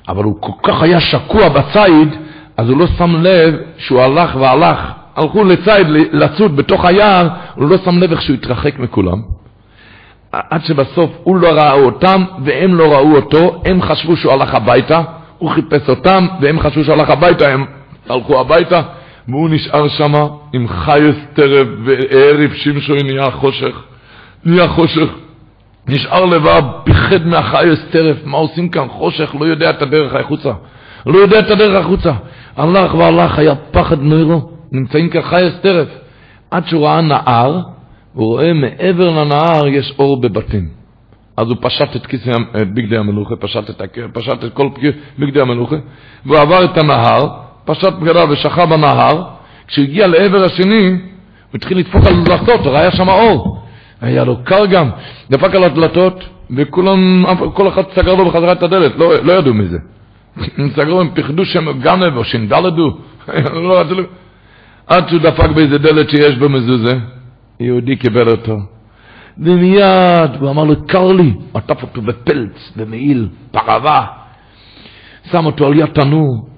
אבל הוא כל כך היה שקוע בציד, אז הוא לא שם לב שהוא הלך והלך. הלכו לציד, לצוד בתוך היער, הוא לא שם לב איך שהוא התרחק מכולם. עד שבסוף הוא לא ראה אותם והם לא ראו אותו, הם חשבו שהוא הלך הביתה, הוא חיפש אותם והם חשבו שהוא הלך הביתה, הם הלכו הביתה, והוא נשאר שם עם חייס טרף וערב שמשוי נהיה חושך, נהיה חושך. נשאר לבד, פיחד מהחייס טרף, מה עושים כאן? חושך, לא יודע את הדרך החוצה. לא יודע את הדרך החוצה. הלך והלך, היה פחד נוירו, נמצאים כאן חייס טרף. עד שהוא ראה נהר, הוא רואה מעבר לנהר יש אור בבתים. אז הוא פשט את כיסא, את בגדי המלוכה, פשט את, פשט את כל בגדי המלוכה, והוא עבר את הנהר, פשט בגדיו ושכב בנהר, כשהוא הגיע לעבר השני, הוא התחיל לדפוק על דלתות, ראה שם אור. היה לו קר גם, דפק על הדלתות, וכולם, כל אחד סגר לו בחזרה את הדלת, לא, לא ידעו מזה. הם סגרו, הם פחדו שהם גנב או שינדלדו, לא, לא, עד שהוא דפק באיזה דלת שיש בו מזוזה, יהודי קיבל אותו. ומיד הוא אמר לו, קר לי, עטף אותו בפלץ, במעיל, פרווה, שם אותו על יד תנור.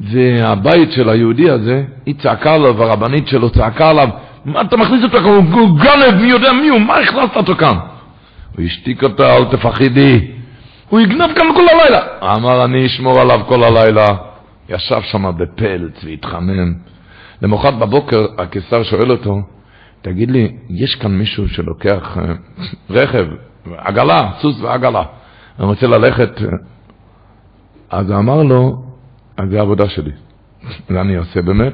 והבית של היהודי הזה, היא צעקה לו, והרבנית שלו צעקה עליו, מה אתה מכניס אותו כאן? הוא גנב, מי יודע מי הוא, מה הכנסת אותו כאן? הוא השתיק אותה, אל תפחידי. הוא יגנב כאן כל הלילה. אמר, אני אשמור עליו כל הלילה. ישב שם בפלץ והתחמם. למחרת בבוקר הקיסר שואל אותו, תגיד לי, יש כאן מישהו שלוקח אה, רכב, עגלה, סוס ועגלה, אני רוצה ללכת. אז הוא אמר לו, אז זה העבודה שלי. זה אני עושה באמת.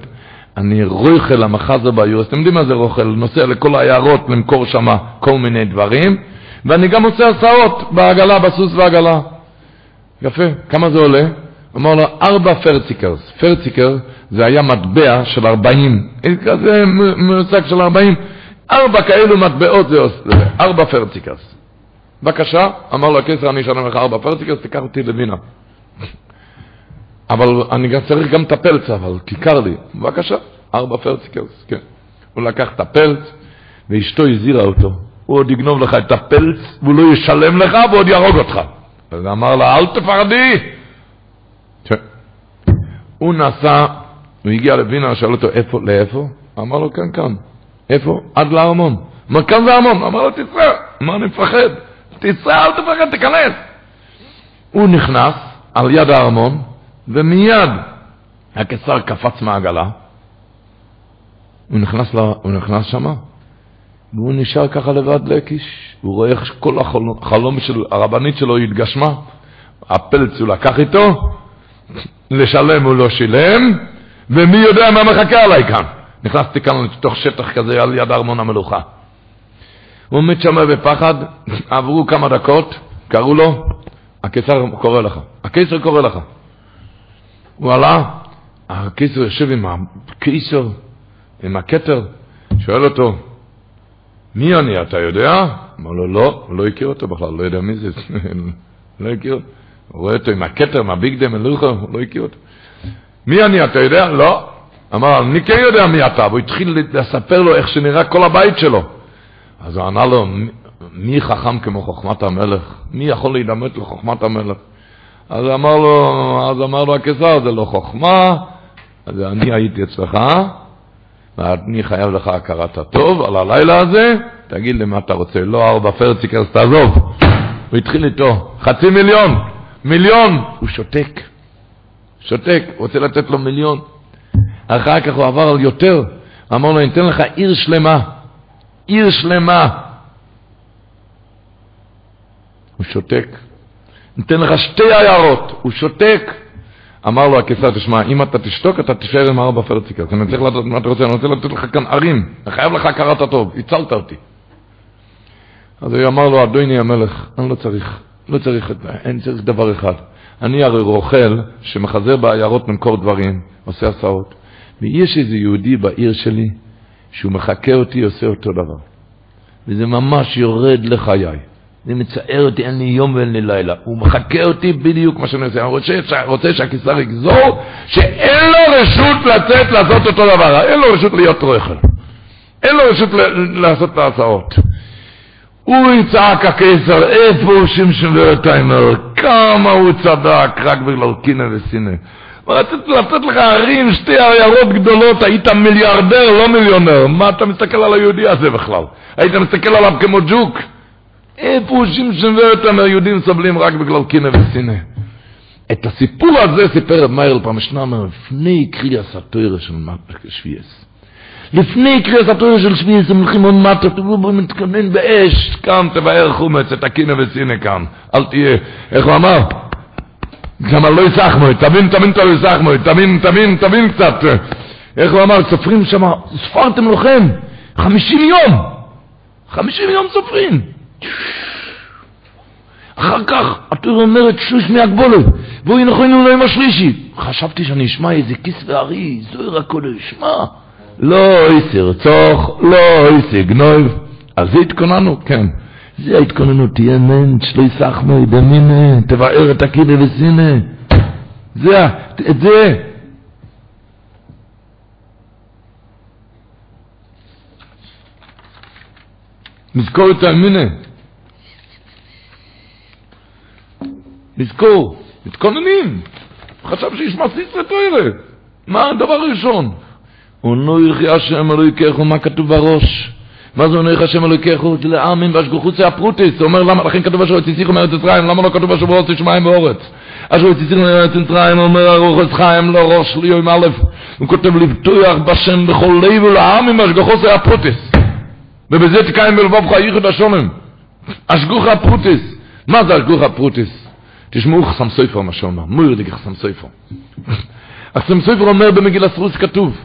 אני רויכל המחזה ביורס, אתם יודעים מה זה רוכל? נוסע לכל העיירות למכור שם כל מיני דברים, ואני גם עושה הסעות בעגלה, בסוס ועגלה. יפה, כמה זה עולה? אמר לו, ארבע פרציקרס. פרציקר זה היה מטבע של ארבעים, כזה מושג של ארבעים. ארבע כאלו מטבעות זה ארבע פרציקרס. בבקשה, אמר לו הקיסר, אני אשלם לך ארבע פרציקרס, תיקח אותי לווינה. אבל אני גם צריך גם את הפלץ, אבל כיכר לי. בבקשה, ארבע פרציקרס, כן. הוא לקח את הפלץ, ואשתו הזהירה אותו. הוא עוד יגנוב לך את הפלץ, והוא לא ישלם לך, ועוד יהרוג אותך. אז אמר לה, אל תפחדי. הוא נסע, הוא הגיע לווינה, שאל אותו, איפה, לאיפה? אמר לו, כאן, כאן. איפה? עד לארמון. אמר, כאן זה ארמון. אמר לו, תצא. אמר, אני מפחד. תצא, אל תפחד, תיכנס. הוא נכנס על יד הארמון, ומיד הקיסר קפץ מהעגלה. הוא נכנס, לה, הוא נכנס שמה, והוא נשאר ככה לבד לקיש. הוא רואה איך כל החלום של הרבנית שלו התגשמה. הפלץ הוא לקח איתו, לשלם הוא לא שילם, ומי יודע מה מחכה עליי כאן. נכנסתי כאן לתוך שטח כזה על יד ארמון המלוכה. הוא עומד שם בפחד, עברו כמה דקות, קראו לו, הקיסר קורא לך, הקיסר קורא לך. הוא עלה, הקיסר יושב עם הקיסר, עם הכתר, שואל אותו, מי אני, אתה יודע? אמר לו, לא, הוא לא הכיר אותו בכלל, לא יודע מי זה, לא הכיר אותו. הוא רואה אותו עם הכתר, עם הביגדה מלוכה, הוא לא הכיר אותו. מי אני, אתה יודע? לא. אמר, אני כן יודע מי אתה, והוא התחיל לספר לו איך שנראה כל הבית שלו. אז הוא ענה לו, מי חכם כמו חוכמת המלך? מי יכול להידמת לחוכמת המלך? אז אמר לו, אז אמר לו הקיסר, זה לא חוכמה, אז אני הייתי אצלך, ואני חייב לך הכרת הטוב על הלילה הזה, תגיד לי מה אתה רוצה, לא ארבע פרציקרס, תעזוב. הוא התחיל איתו, חצי מיליון, מיליון, הוא שותק, שותק, רוצה לתת לו מיליון. אחר כך הוא עבר על יותר, אמר לו, אני אתן לך עיר שלמה, עיר שלמה. הוא שותק. ניתן לך שתי עיירות, הוא שותק. אמר לו הקיסר, תשמע, אם אתה תשתוק, אתה תישאר עם ארבע פרציקות. אני צריך לדעת מה אתה רוצה, אני רוצה לתת לך כאן ערים, אני חייב לך הכרת הטוב, הצלת אותי. אז הוא אמר לו, אדוני המלך, אני לא צריך, לא צריך אין צריך דבר אחד. אני הרי רוכל שמחזר בעיירות למכור דברים, עושה הסעות. ויש איזה יהודי בעיר שלי, שהוא מחכה אותי, עושה אותו דבר. וזה ממש יורד לחיי. זה מצער אותי, אין לי יום ואין לי לילה. הוא מחכה אותי בדיוק מה שאני עושה. אני רוצה, רוצה שהקיסר יגזור שאין לו רשות לצאת לעשות אותו דבר. אין לו רשות להיות רוכל. אין לו רשות לעשות את ההצעות. הוא יצעק הקיסר, איפה שמשון ורטיימר? כמה הוא צדק רק בגלל קינא וסינא. רציתי לתת לך ערים, שתי עיירות גדולות, היית מיליארדר, לא מיליונר. מה אתה מסתכל על היהודי הזה בכלל? היית מסתכל עליו כמו ג'וק? איפה הוא שמשון ורטיימר? יהודים סובלים רק בגלל קינא וסינא. את הסיפור הזה סיפר רב מאיר פעם שנאמר, לפני קריאס התוירה של שווייס. לפני קריאס התוירה של שווייס, הם הולכים עוד מטה, תראו, מתכוון באש, כאן תבאר חומץ, את הקינא וסינא כאן. אל תהיה, איך הוא אמר? גם לא יסחמו, תבין, תבין הלא יסחמו, תבין, תבין, תבין קצת. איך הוא אמר? סופרים שם, ספרתם לכם, חמישים יום. חמישים יום סופרים. אחר כך התורה אומרת שוש מהגבולו, והוא ינכונו ליום השלישי. חשבתי שאני אשמע איזה כיס וארי, זוהר הקודש, מה? לא איסי רצוך, לא איסי גנוב. על זה התכוננו, כן. זה ההתכוננות, תהיה מנץ', לא יסחנו, דמינה, תבער את הקידה וסינה. זה, את זה. נזכור את האמינה. נזכור, מתכוננים. חשב שישמע סיסרא תוירה. מה הדבר הראשון? ונויך השם אלוהיכך, מה כתוב בראש? מה זה עונך השם אלוהיכך? לעמים והשגוחוץ זה הפרוטיס. הוא אומר, למה, לכן כתוב אשר תסיכו מארץ מצרים, למה לא כתוב אשר בארץ שמיים ואורץ? אשר תסיכו מארץ מצרים, אומר ארוחס חיים לא ראש לי יום א', הוא כותב לבטוח בשם בכל לב ולעמים והשגוחוץ זה הפרוטיס. ובזה תקיים בלבבך ייחוד השומם. השגחה פרטית. מה זה השגחה פרטית? תשמעו חתם סופר מה שאומר, מורא דיגר חתם סופר. חתם סופר אומר במגילת רות כתוב,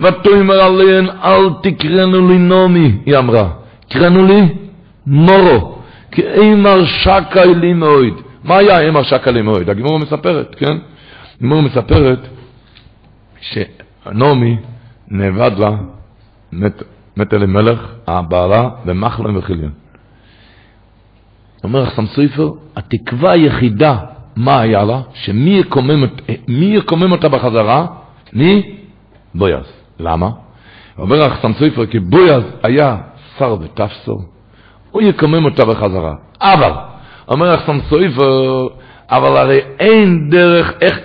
ותאמר אליהן אל תקראנה לי נעמי, היא אמרה, קראן לי מרא, כי המר שקי לי מאוד. מה היה המר שקי לי מאוד? הגמרא מספרת, כן? הגמרא מספרת שנעמי נאבד לה, מת, מת אלימלך, הבעלה, במחלם וחיליון. אומר החסם סופר, התקווה היחידה, מה היה לה? שמי יקומם, יקומם אותה בחזרה? מי? בויאז. למה? אומר החסם סופר, כי בויאז היה שר ותפסו, הוא יקומם אותה בחזרה. אבל, אומר החסם סופר, אבל הרי אין דרך, איך,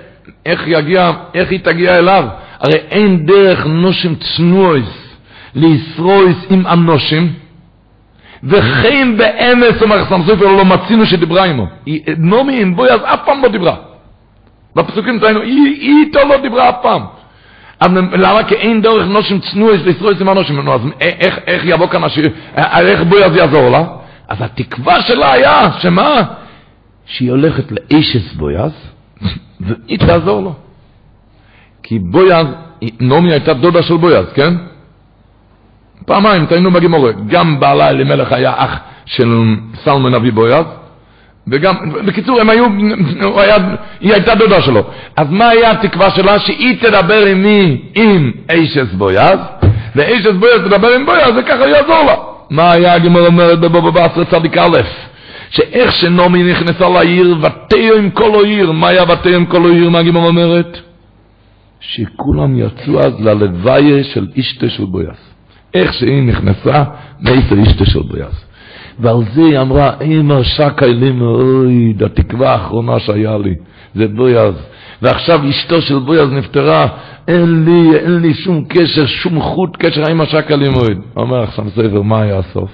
איך יגיע, איך היא תגיע אליו? הרי אין דרך נושים צנועס, לישרויס עם אנושים, וכן באמס, אומר חסם סופר, לא מצינו שדיברה עמו. נעמי עם בויאז אף פעם לא דיברה. בפסוקים תראינו, היא איתו לא דיברה אף פעם. למה? כי אין דרך נושים צנועס לישראל עם הנושים. אז איך, איך יבוא כאן השיר, איך בויאז יעזור לה? אז התקווה שלה היה, שמה? שהיא הולכת לאישס בויאז, והיא תעזור לו. כי בויאז, נעמי הייתה דודה של בויאז, כן? פעמיים, תהיינו בגימורה, גם בעלה אלימלך היה אח של סלמן אבי בויאז, וגם, בקיצור, הם היו, היה, היא הייתה דודה שלו. אז מה היה התקווה שלה? שהיא תדבר עם מי? עם אישס בויאז, ואישס בויאז תדבר עם בויאז, וככה יעזור לה. מה היה הגימור אומרת בבבא בעשרה צדיק א', שאיך שנעמי נכנסה לעיר, ותהיו עם כל העיר, מה היה ותהיו עם כל העיר, מה הגימור אומרת? שכולם יצאו אז ללוויה של אישתה של בויאז. איך שהיא נכנסה, מאיפה אשתו של בויאז. ועל זה היא אמרה, אמא שקה לי מאוד, התקווה האחרונה שהיה לי, זה בויאז. ועכשיו אשתו של בויאז נפטרה, אין לי, אין לי שום קשר, שום חוט קשר עם השקה לי מאוד. אומר עכשיו ספר, מה היה הסוף?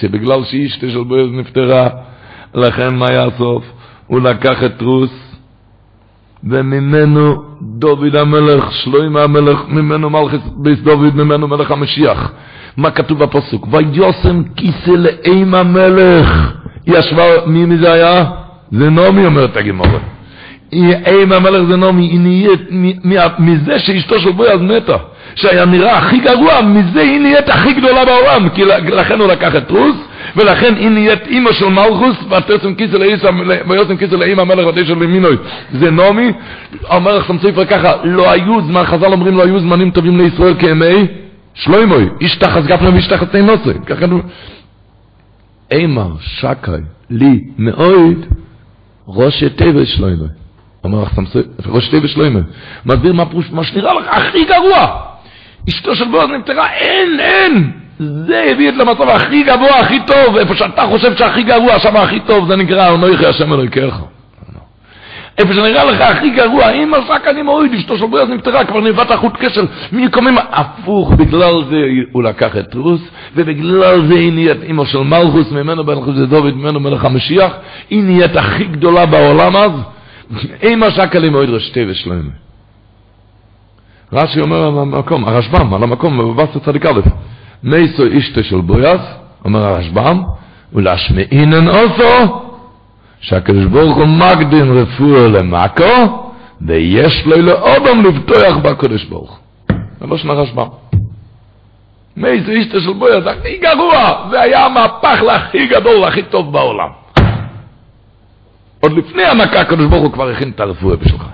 שבגלל שאשתו של בויאז נפטרה, לכן מה היה הסוף? הוא לקח את רוס, וממנו דוד המלך, שלוים המלך, ממנו מלכס ביס דוד, ממנו מלך המשיח. מה כתוב בפסוק? ויוסם כיסא לאם המלך. ישבה, מי מי זה היה? זה נעמי אומרת הגמורה. אם המלך זה נעמי, היא נהיית מזה שאשתו של בויאז מתה, שהיה נראה הכי גרוע, מזה היא נהיית הכי גדולה בעולם, כי לכן הוא לקח את רוס, ולכן היא נהיית אימא של מלכוס, ותרצם כיסא ויוסם כיסא לאימא המלך ותשע למינוי. זה נעמי, אומר לך סמסופר ככה, לא היו זמן, חז"ל אומרים לא היו זמנים טובים לישראל כימי שלוימוי, איש תחת גפנו ואיש תחת תינוסי. ככה כתוב. אימר שקי לי מאוד ראש טבע שלוימוי. אומר לך סמסוי, ראש טבע שלוימוי. מסביר מה פרוש, מה שנראה לך הכי גרוע. אשתו של בועז נפטרה, אין, אין. זה הביא את למצב הכי גבוה, הכי טוב. איפה שאתה חושב שהכי גרוע, שם הכי טוב, זה נקרא, אונויכי השם אלוהיכך. איפה שנראה לך הכי גרוע, אם עסק אני מוריד, אשתו של בריאס נפטרה, כבר נבט החוט קשר, מקומים, הפוך, בגלל זה הוא לקח את רוס, ובגלל זה היא נהיית אימו של מלכוס, ממנו בן חוזה דוד, ממנו מלך המשיח, היא נהיית הכי גדולה בעולם אז, אם עסק אני מוריד רשתי ושלמה. רש"י אומר על המקום, הרשב"ם, על המקום, בבבסת צדיק א', מייסו אשתו של בויאס, אומר הרשב"ם, ולהשמעינן אוסו, שהקדוש ברוך הוא מקדין רפואה למאקו, ויש לו לאודם לבטוח בקדוש ברוך הוא. זה לא שנה רשב"ם. מאיזה אישתו של בויה, זה הכי גרוע, זה היה המהפך הכי גדול, הכי טוב בעולם. עוד לפני המכה הקדוש ברוך הוא כבר הכין את הרפואה בשבילך.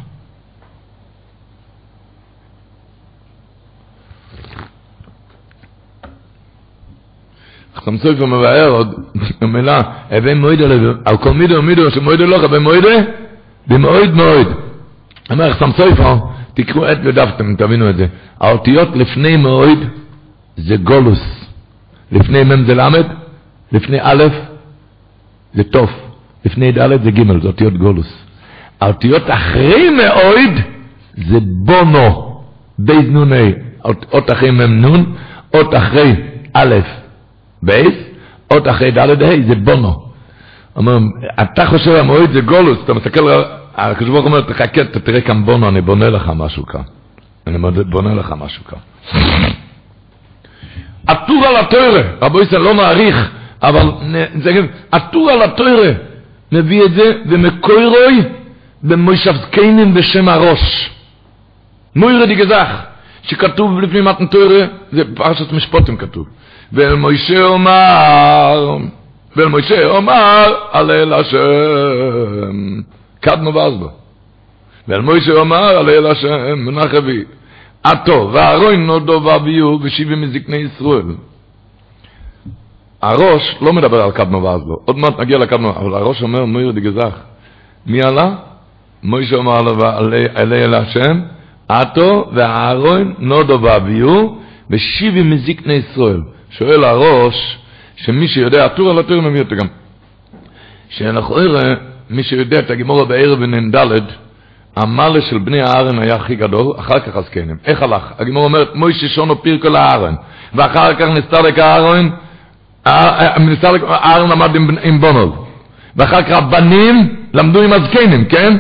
חכם סופר מבאר עוד מילה, אבי מוידה על כל מידו ומידו שמוידה לך במוידה, במויד מויד. אומר חכם סופר, תקראו את ודפתם, תבינו את זה. האותיות לפני מויד זה גולוס. לפני מ' זה למד, לפני א' זה תוף, לפני ד' זה ג', זה אותיות גולוס. האותיות אחרי מויד זה בונו, בייז נוני, אות אחרי מ' נון, אות אחרי א', בייס, עוד אחרי ד' ה' זה בונו. אומר, אתה חושב המועד זה גולוס, אתה מסתכל, הקדוש ברוך אומר, תחכה, אתה תראה כאן בונו, אני בונה לך משהו כאן. אני בונה לך משהו כאן. עטור על התוירה, רבו ישראל לא מעריך, אבל עטור על התוירה, מביא את זה, ומקוירוי במוישב זקנים בשם הראש. מוירה די גזח, שכתוב לפני מתן תוירה, זה פרשת משפוטים כתוב. ואל מוישה אומר, ואל מוישה אומר, הלל השם, קדמו ועזבו. ואל מוישה אומר, הלל השם, מנח אבי. עתו, והרוין נודו ואביו, ושבעים מזקני ישראל. הראש לא מדבר על קדמו ועזבו, עוד מעט נגיע לקדמו, אבל הראש אומר, מויר דגזך. מי עלה? מוישה אומר הלל השם, עתו, והרוין נודו ואביו, ושבעים מזקני ישראל. שואל הראש, שמי שיודע, הטור על הטור מביא אותו גם, שלכאורה, מי שיודע את הגימורה בערב בנ"ד, המעלה של בני הארן היה הכי גדול, אחר כך הזקנים. איך הלך? הגימורה אומרת, מוישה שונו פירקו לארן, ואחר כך נסתלק הארן, נסתלק הארן למד עם, עם בונוב, ואחר כך הבנים למדו עם הזקנים, כן?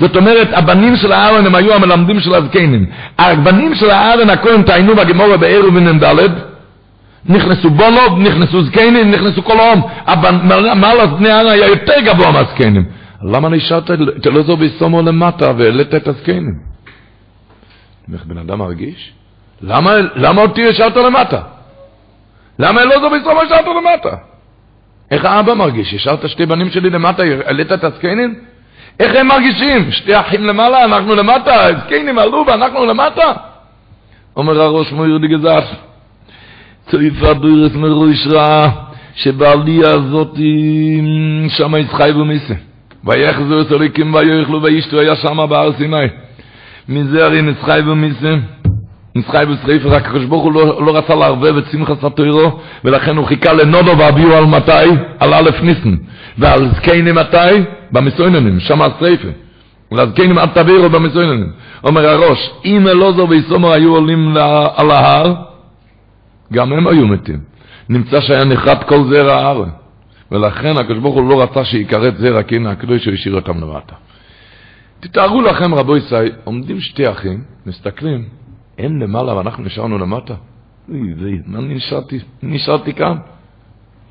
זאת אומרת, הבנים של הארן הם היו המלמדים של הזקנים. הבנים של הארן הכהן טענו בגימורה בערב בנ"ד, נכנסו בונוב, נכנסו זקנים, נכנסו כל העם. אבל מעל בני העם היה יותר גבוה מהזקנים. למה נשארת אלעזר ביסומו למטה והעלית את הזקנים? איך בן אדם מרגיש? למה, למה אותי השארת למטה? למה אלעזר ביסומו השארת למטה? איך האבא מרגיש? השארת שתי בנים שלי למטה, העלית את הזקנים? איך הם מרגישים? שתי אחים למעלה, אנחנו למטה, הזקנים עלו ואנחנו למטה? אומר הראש מויר דגזף. צויפה דוירס מרויש רע, שבעלייה הזאת שם יצחייבו מיסה. ויחזו את הליקים ויאכלו וישתו היה שם בהר סיני. מזה הרי נסחייבו מיסה. נסחייבו שריפה, רק ברוך הוא לא, לא רצה לערבב את שמחת התוירו, ולכן הוא חיכה לנודו ואביו על מתי? על א' ניסן. ועל זקנים מתי? במסויננים, שם השריפה. ולזקנים עד תבירו במסויננים. אומר הראש, אם אלעזר ויסומר היו עולים על ההר, גם הם היו מתים. נמצא שהיה נחת כל זרע הארץ. ולכן הקדוש ברוך הוא לא רצה שיכרת זרע, כי הנה הקדוש הוא השאיר אותם למטה. תתארו לכם, רבו ישראל, עומדים שתי אחים, מסתכלים, הם למעלה ואנחנו נשארנו למטה. מה נשארתי, נשארתי כאן?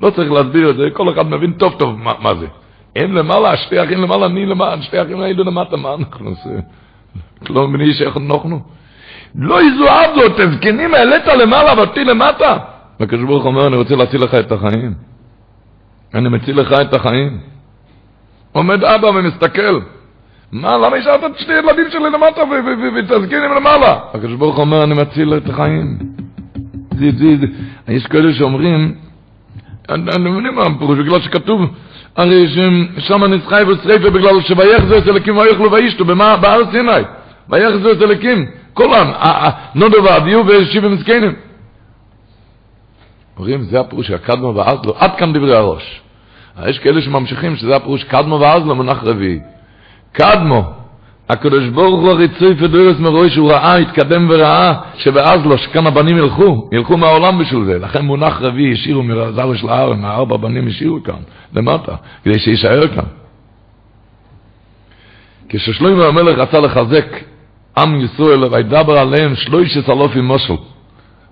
לא צריך להסביר את זה, כל אחד מבין טוב טוב מה, מה זה. הם למעלה, שתי אחים למעלה, אני למעלה, שתי אחים היינו למטה, מה אנחנו עושים? לא מבינים שאיך אנחנו? לא יזוהב זאת, הזקנים העלית למעלה ואותי למטה. והקדוש ברוך אומר, אני רוצה להציל לך את החיים. אני מציל לך את החיים. עומד אבא ומסתכל. מה, למה השארת את שני ילדים שלי למטה ואת הזקנים למעלה? הקדוש ברוך אומר, אני מציל את החיים. יש כאלה שאומרים, אני מבין מה הפירוש, בגלל שכתוב, הרי שם נצחי ושריפה בגלל שויחזו את אלוקים ויאכלו וישתו, בהר סיני, ויחזו את אלוקים, כל העם, נודו ואביהו ושבעים זקנים. אומרים, זה הפירוש של הקדמו ואזלו, עד כאן דברי הראש. יש כאלה שממשיכים שזה הפירוש קדמו ואזלו מונח רביעי. קדמו, הקדוש ברוך הוא הריצוי פדורס מרוי שהוא ראה, התקדם וראה, שבאזלו, שכאן הבנים ילכו, ילכו מהעולם בשביל זה. לכן מונח רביעי השאירו מרזר של הארץ, מהארבע בנים השאירו כאן, למטה, כדי שיישאר כאן. כששלוימה המלך רצה לחזק עם ישראל, וידבר עליהם שלושת אלופים מושל.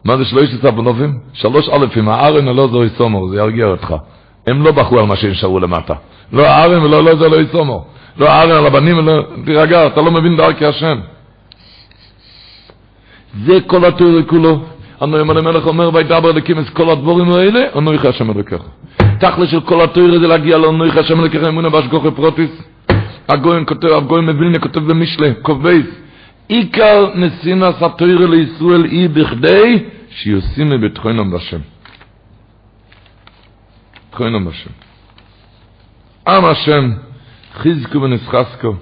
מה זה שלושת אלופים? שלוש אלפים, הארן הלא זו יסומור, זה ירגיע אותך. הם לא בחו על מה שנשארו למטה. לא הארן ולא לא זה לא יסומור. לא הארן על הבנים ולא... תירגע, אתה לא מבין דרכי השם. זה כל התיאורי כולו. אנו ימלא מלך אומר, וידבר אלוקים את כל הדבורים האלה, אנוכי השם אלוקיך. תכל'ס של כל התיאורי זה להגיע לאנוכי השם אלוקיך אמונה בהשגוחי פרוטיס. הגויים כותב, הגויים מבילנה כותב במשלי, קובייס. עיקר נסינס התוירה לישראל היא בכדי שיוסים בביטחונם בשם. ביטחונם בשם. עם השם, חיזקו ונסחסקו,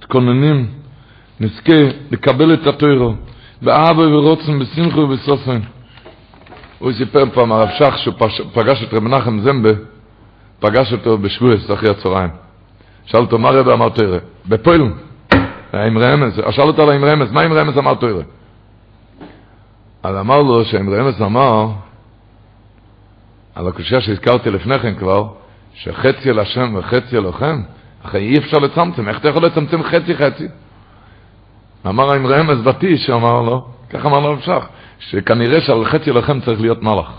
תכוננים, נזכה לקבל את התוירו, באהבה ורוצן, בשמחו ובסופן. הוא סיפר פעם, הרב שך, שהוא פגש את רב מנחם זמבה, פגש אותו בשבועס אחרי הצהריים. שאל אותו, מה רבי אמר תוירה? בפוילן. עם רמז, שאל אותה על עם רמז, מה עם רמז אמר תוירה? אז אמר לו שעם רמז אמר, על הקושייה שהזכרתי לפני כן כבר, שחצי אל השם וחצי אלוכם, אחרי אי אפשר לצמצם, איך אתה יכול לצמצם חצי חצי? אמר עם רמז בתיש, אמר לו, ככה אמר לו המשך, שכנראה שעל חצי אלוכם צריך להיות מלאך.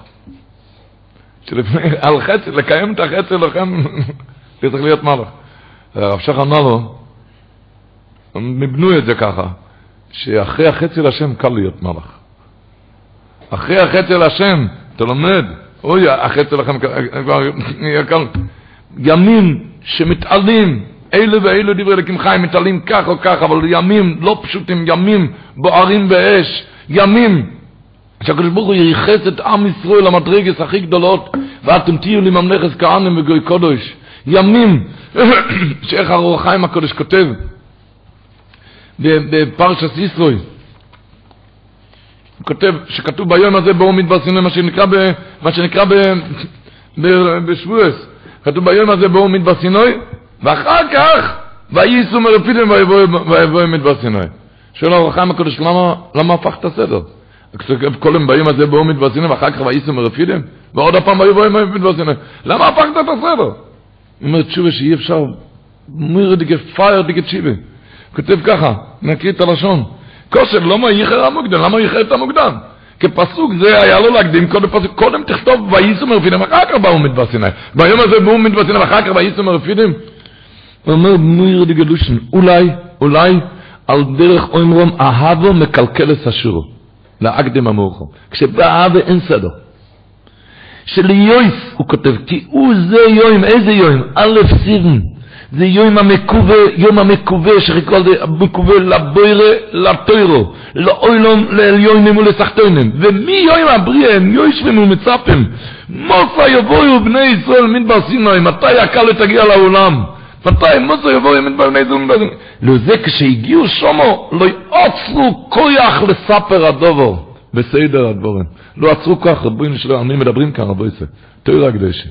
שלפני, על חצי, לקיים את החצי אלוכם, צריך להיות מלאך. הרב שך אמר לו, הם נבנו את זה ככה, שאחרי החצי להשם קל להיות מלאך. אחרי החצי להשם, אתה לומד, אוי, החצי לכם כבר קל. ימים שמתעלים, אלה ואלה דברי אלוקים חיים, מתעלים כך או כך, אבל ימים לא פשוטים, ימים בוערים באש, ימים שהקדוש ברוך הוא ייחס את עם ישראל למדרגס הכי גדולות, ואתם תהיו לי ממלכת כהנים וגוי קודש. ימים שאיך הרוח חיים הקודש כותב, בפרשת ישראל. הוא כותב שכתוב ביום הזה בואו מדבר סיני, מה שנקרא, ב, מה שנקרא ב, ב, בשבועס. כתוב ביום הזה בואו מדבר סיני, ואחר כך וייסו מרפידים ויבואו מדבר סיני. שואל הרחיים הקודש, למה, למה הפך את הסדר? כל הם באים הזה בואו מדבר סיני, ואחר כך וייסו מרפידים, ועוד הפעם ויבואו מדבר סיני. למה הפכת את הסדר? הוא אומר תשובה שאי אפשר, מירי דיגה פייר דיגה תשיבה. כותב ככה, נקריא את הלשון. כושר, למה ייחר המוקדם? למה ייחר את המוקדם? כפסוק זה היה לו להקדים קודם פסוק, קודם תכתוב וייסו מרפידים, אחר כך באו מדבר סיני. ביום הזה באו מדבר סיני, אחר כך וייסו מרפידים. הוא אומר, מויר דגלושן, אולי, אולי, על דרך אומרום, אהבו מקלקלס אשורו. להקדים המאוחר. כשבאהבה אין סדר. שליויס, הוא כותב, כי הוא זה יוים, איזה יוים? א' סיבן. זה יום המקווה, יום המקווה, שחיכו זה מקווה לבוירה, לטוירו, לאוילום, לעליונים ולסחטוינים. ומי יום הבריאה, הם יושבים ומצפים. מוסה יבואו בני ישראל מדבר סיני, מתי הקל תגיע לעולם? מתי מוסה יבואו מדבר בני ישראל מדבר סיני? לזה כשהגיעו שומו, לא יעצרו כויח לספר הדובו. בסדר הדבורים. לא עצרו כוח, רבוים שלו, אני מדברים כאן, רבו יצא. תוירה קדשי.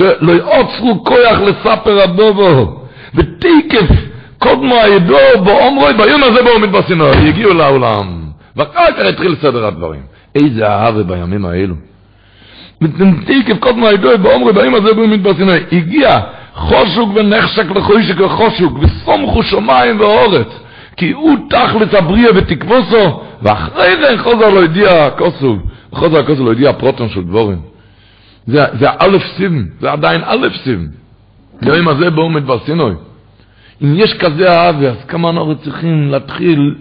לא יעוצרו כוח לספר הדובו, ותיקף קודמו הידו באומרוי, ביום הזה בו עומד בסינור, הגיעו לעולם. ואחר כך התחיל סדר הדברים. איזה אהבה בימים האלו. ותיקף קודמו הידו באומרוי, ביום הזה בו עומד בסינור, הגיע חושוק ונחשק לחושק וחושוק, וסומכו שמיים ואורץ. כי הוא תכלס הבריא ותקבוסו, ואחרי זה חוזר לא הדיע כוסו, חוזר הכוסו לא הדיע פרוטון של דבורים. זה, זה א' סיבן, זה עדיין א' סיבן. ביום הזה בואו מדבר סינוי. אם יש כזה אהבה, אז כמה אנחנו צריכים להתחיל,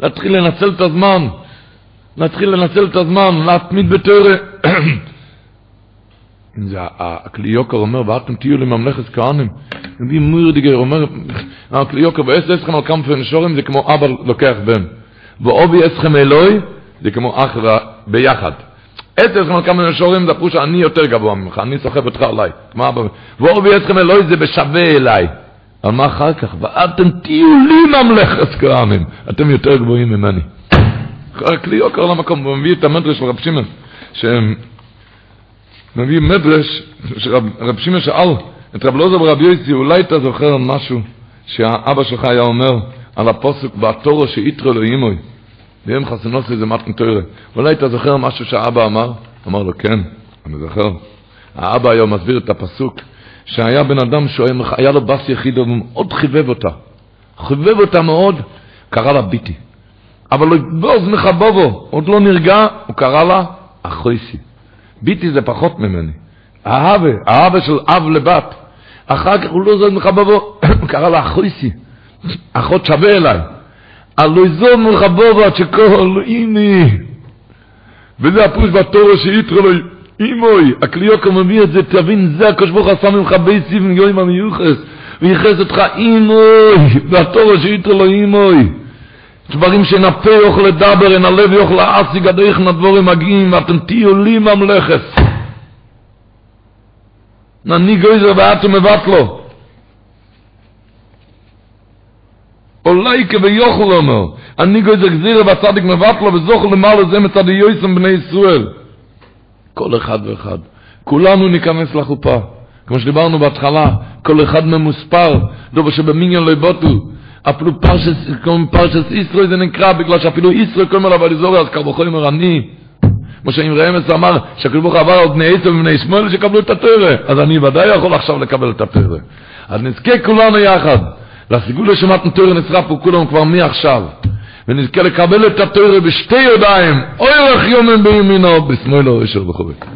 להתחיל לנצל את הזמן, להתחיל לנצל את הזמן, להתמיד בתורה. זה הכלי יוקר אומר, ואתם תהיו לממלכת כהנים. רבי מורדיגר אומר, הכלי יוקר, ואעשה אסכם על כמה פנשורים, זה כמו אבא לוקח בן. ואובי אסכם אלוהי, זה כמו אח ביחד. עשר זמן כמה שורים זה פירוש אני יותר גבוה ממך, אני סוחב אותך עליי. מה אבא? ואור ויצחם אלוהי זה בשווה אליי. אבל מה אחר כך? ואתם תהיו לי ממלכת כהנים. אתם יותר גבוהים ממני. כלי יוקר למקום, הוא מביא את המדרש של רב שמעון, שהם מביא מדרש, רב שמעון שאל את רב לוזר ורב יוסי, אולי אתה זוכר משהו שהאבא שלך היה אומר על הפוסק בתורו שיתרו לו אימוי, ואם חסנוס זה מתן תוירה. אולי אתה זוכר משהו שהאבא אמר? אמר לו, כן, אני זוכר. האבא היום מסביר את הפסוק, שהיה בן אדם שהיה לו בס יחיד, ומאוד חיבב אותה. חיבב אותה מאוד, קרא לה ביטי. אבל לא יבוז מחבובו, עוד לא נרגע, הוא קרא לה אחויסי. ביטי זה פחות ממני. האהבה, האהבה של אב לבת. אחר כך הוא לא זוז מחבובו, הוא קרא לה אחויסי. אחות שווה אליי. הלא יזוז מחבובו עד שכל אימי. וזה הפרוש בתורו שיתרו לו אימוי. הקליוקו מביא את זה, תבין, זה הקדוש ברוך עשה ממך בייסי ונגיעים המיוחס. וייחס אותך אימוי. והתורו שיתרו לו אימוי. דברים שנפה יוכל לדבר, אין הלב יוכל להשיג עד איך נדבורים מגיעים, ואתם תהיו לי ממלכת. נני גויזר ואתם מבטלו. אולי כביוכל אומר, אני גויזר גזירה והצדיק מבטלו וזוכר למעלה זה מצד יויסם בני ישראל. כל אחד ואחד. כולנו ניכנס לחופה. כמו שדיברנו בהתחלה, כל אחד ממוספר, דובר שבמיניון לא יבוטו. אפילו פרשס, כמו פרשס ישראל זה נקרא, בגלל שאפילו ישראל קוראים עליו על אז קרבו אומר אני. כמו שאם רמז אמר, שהקדוש ברוך עבר על בני עשר ובני שמאל שקבלו את התרא, אז אני ודאי יכול עכשיו לקבל את התרא. אז נזכה כולנו יחד, לסיגול לשמת תרא נצרף פה כולנו כבר מעכשיו, ונזכה לקבל את התרא בשתי ידיים, אוי לך יומן בימינו, בשמאלו ישר בחובק.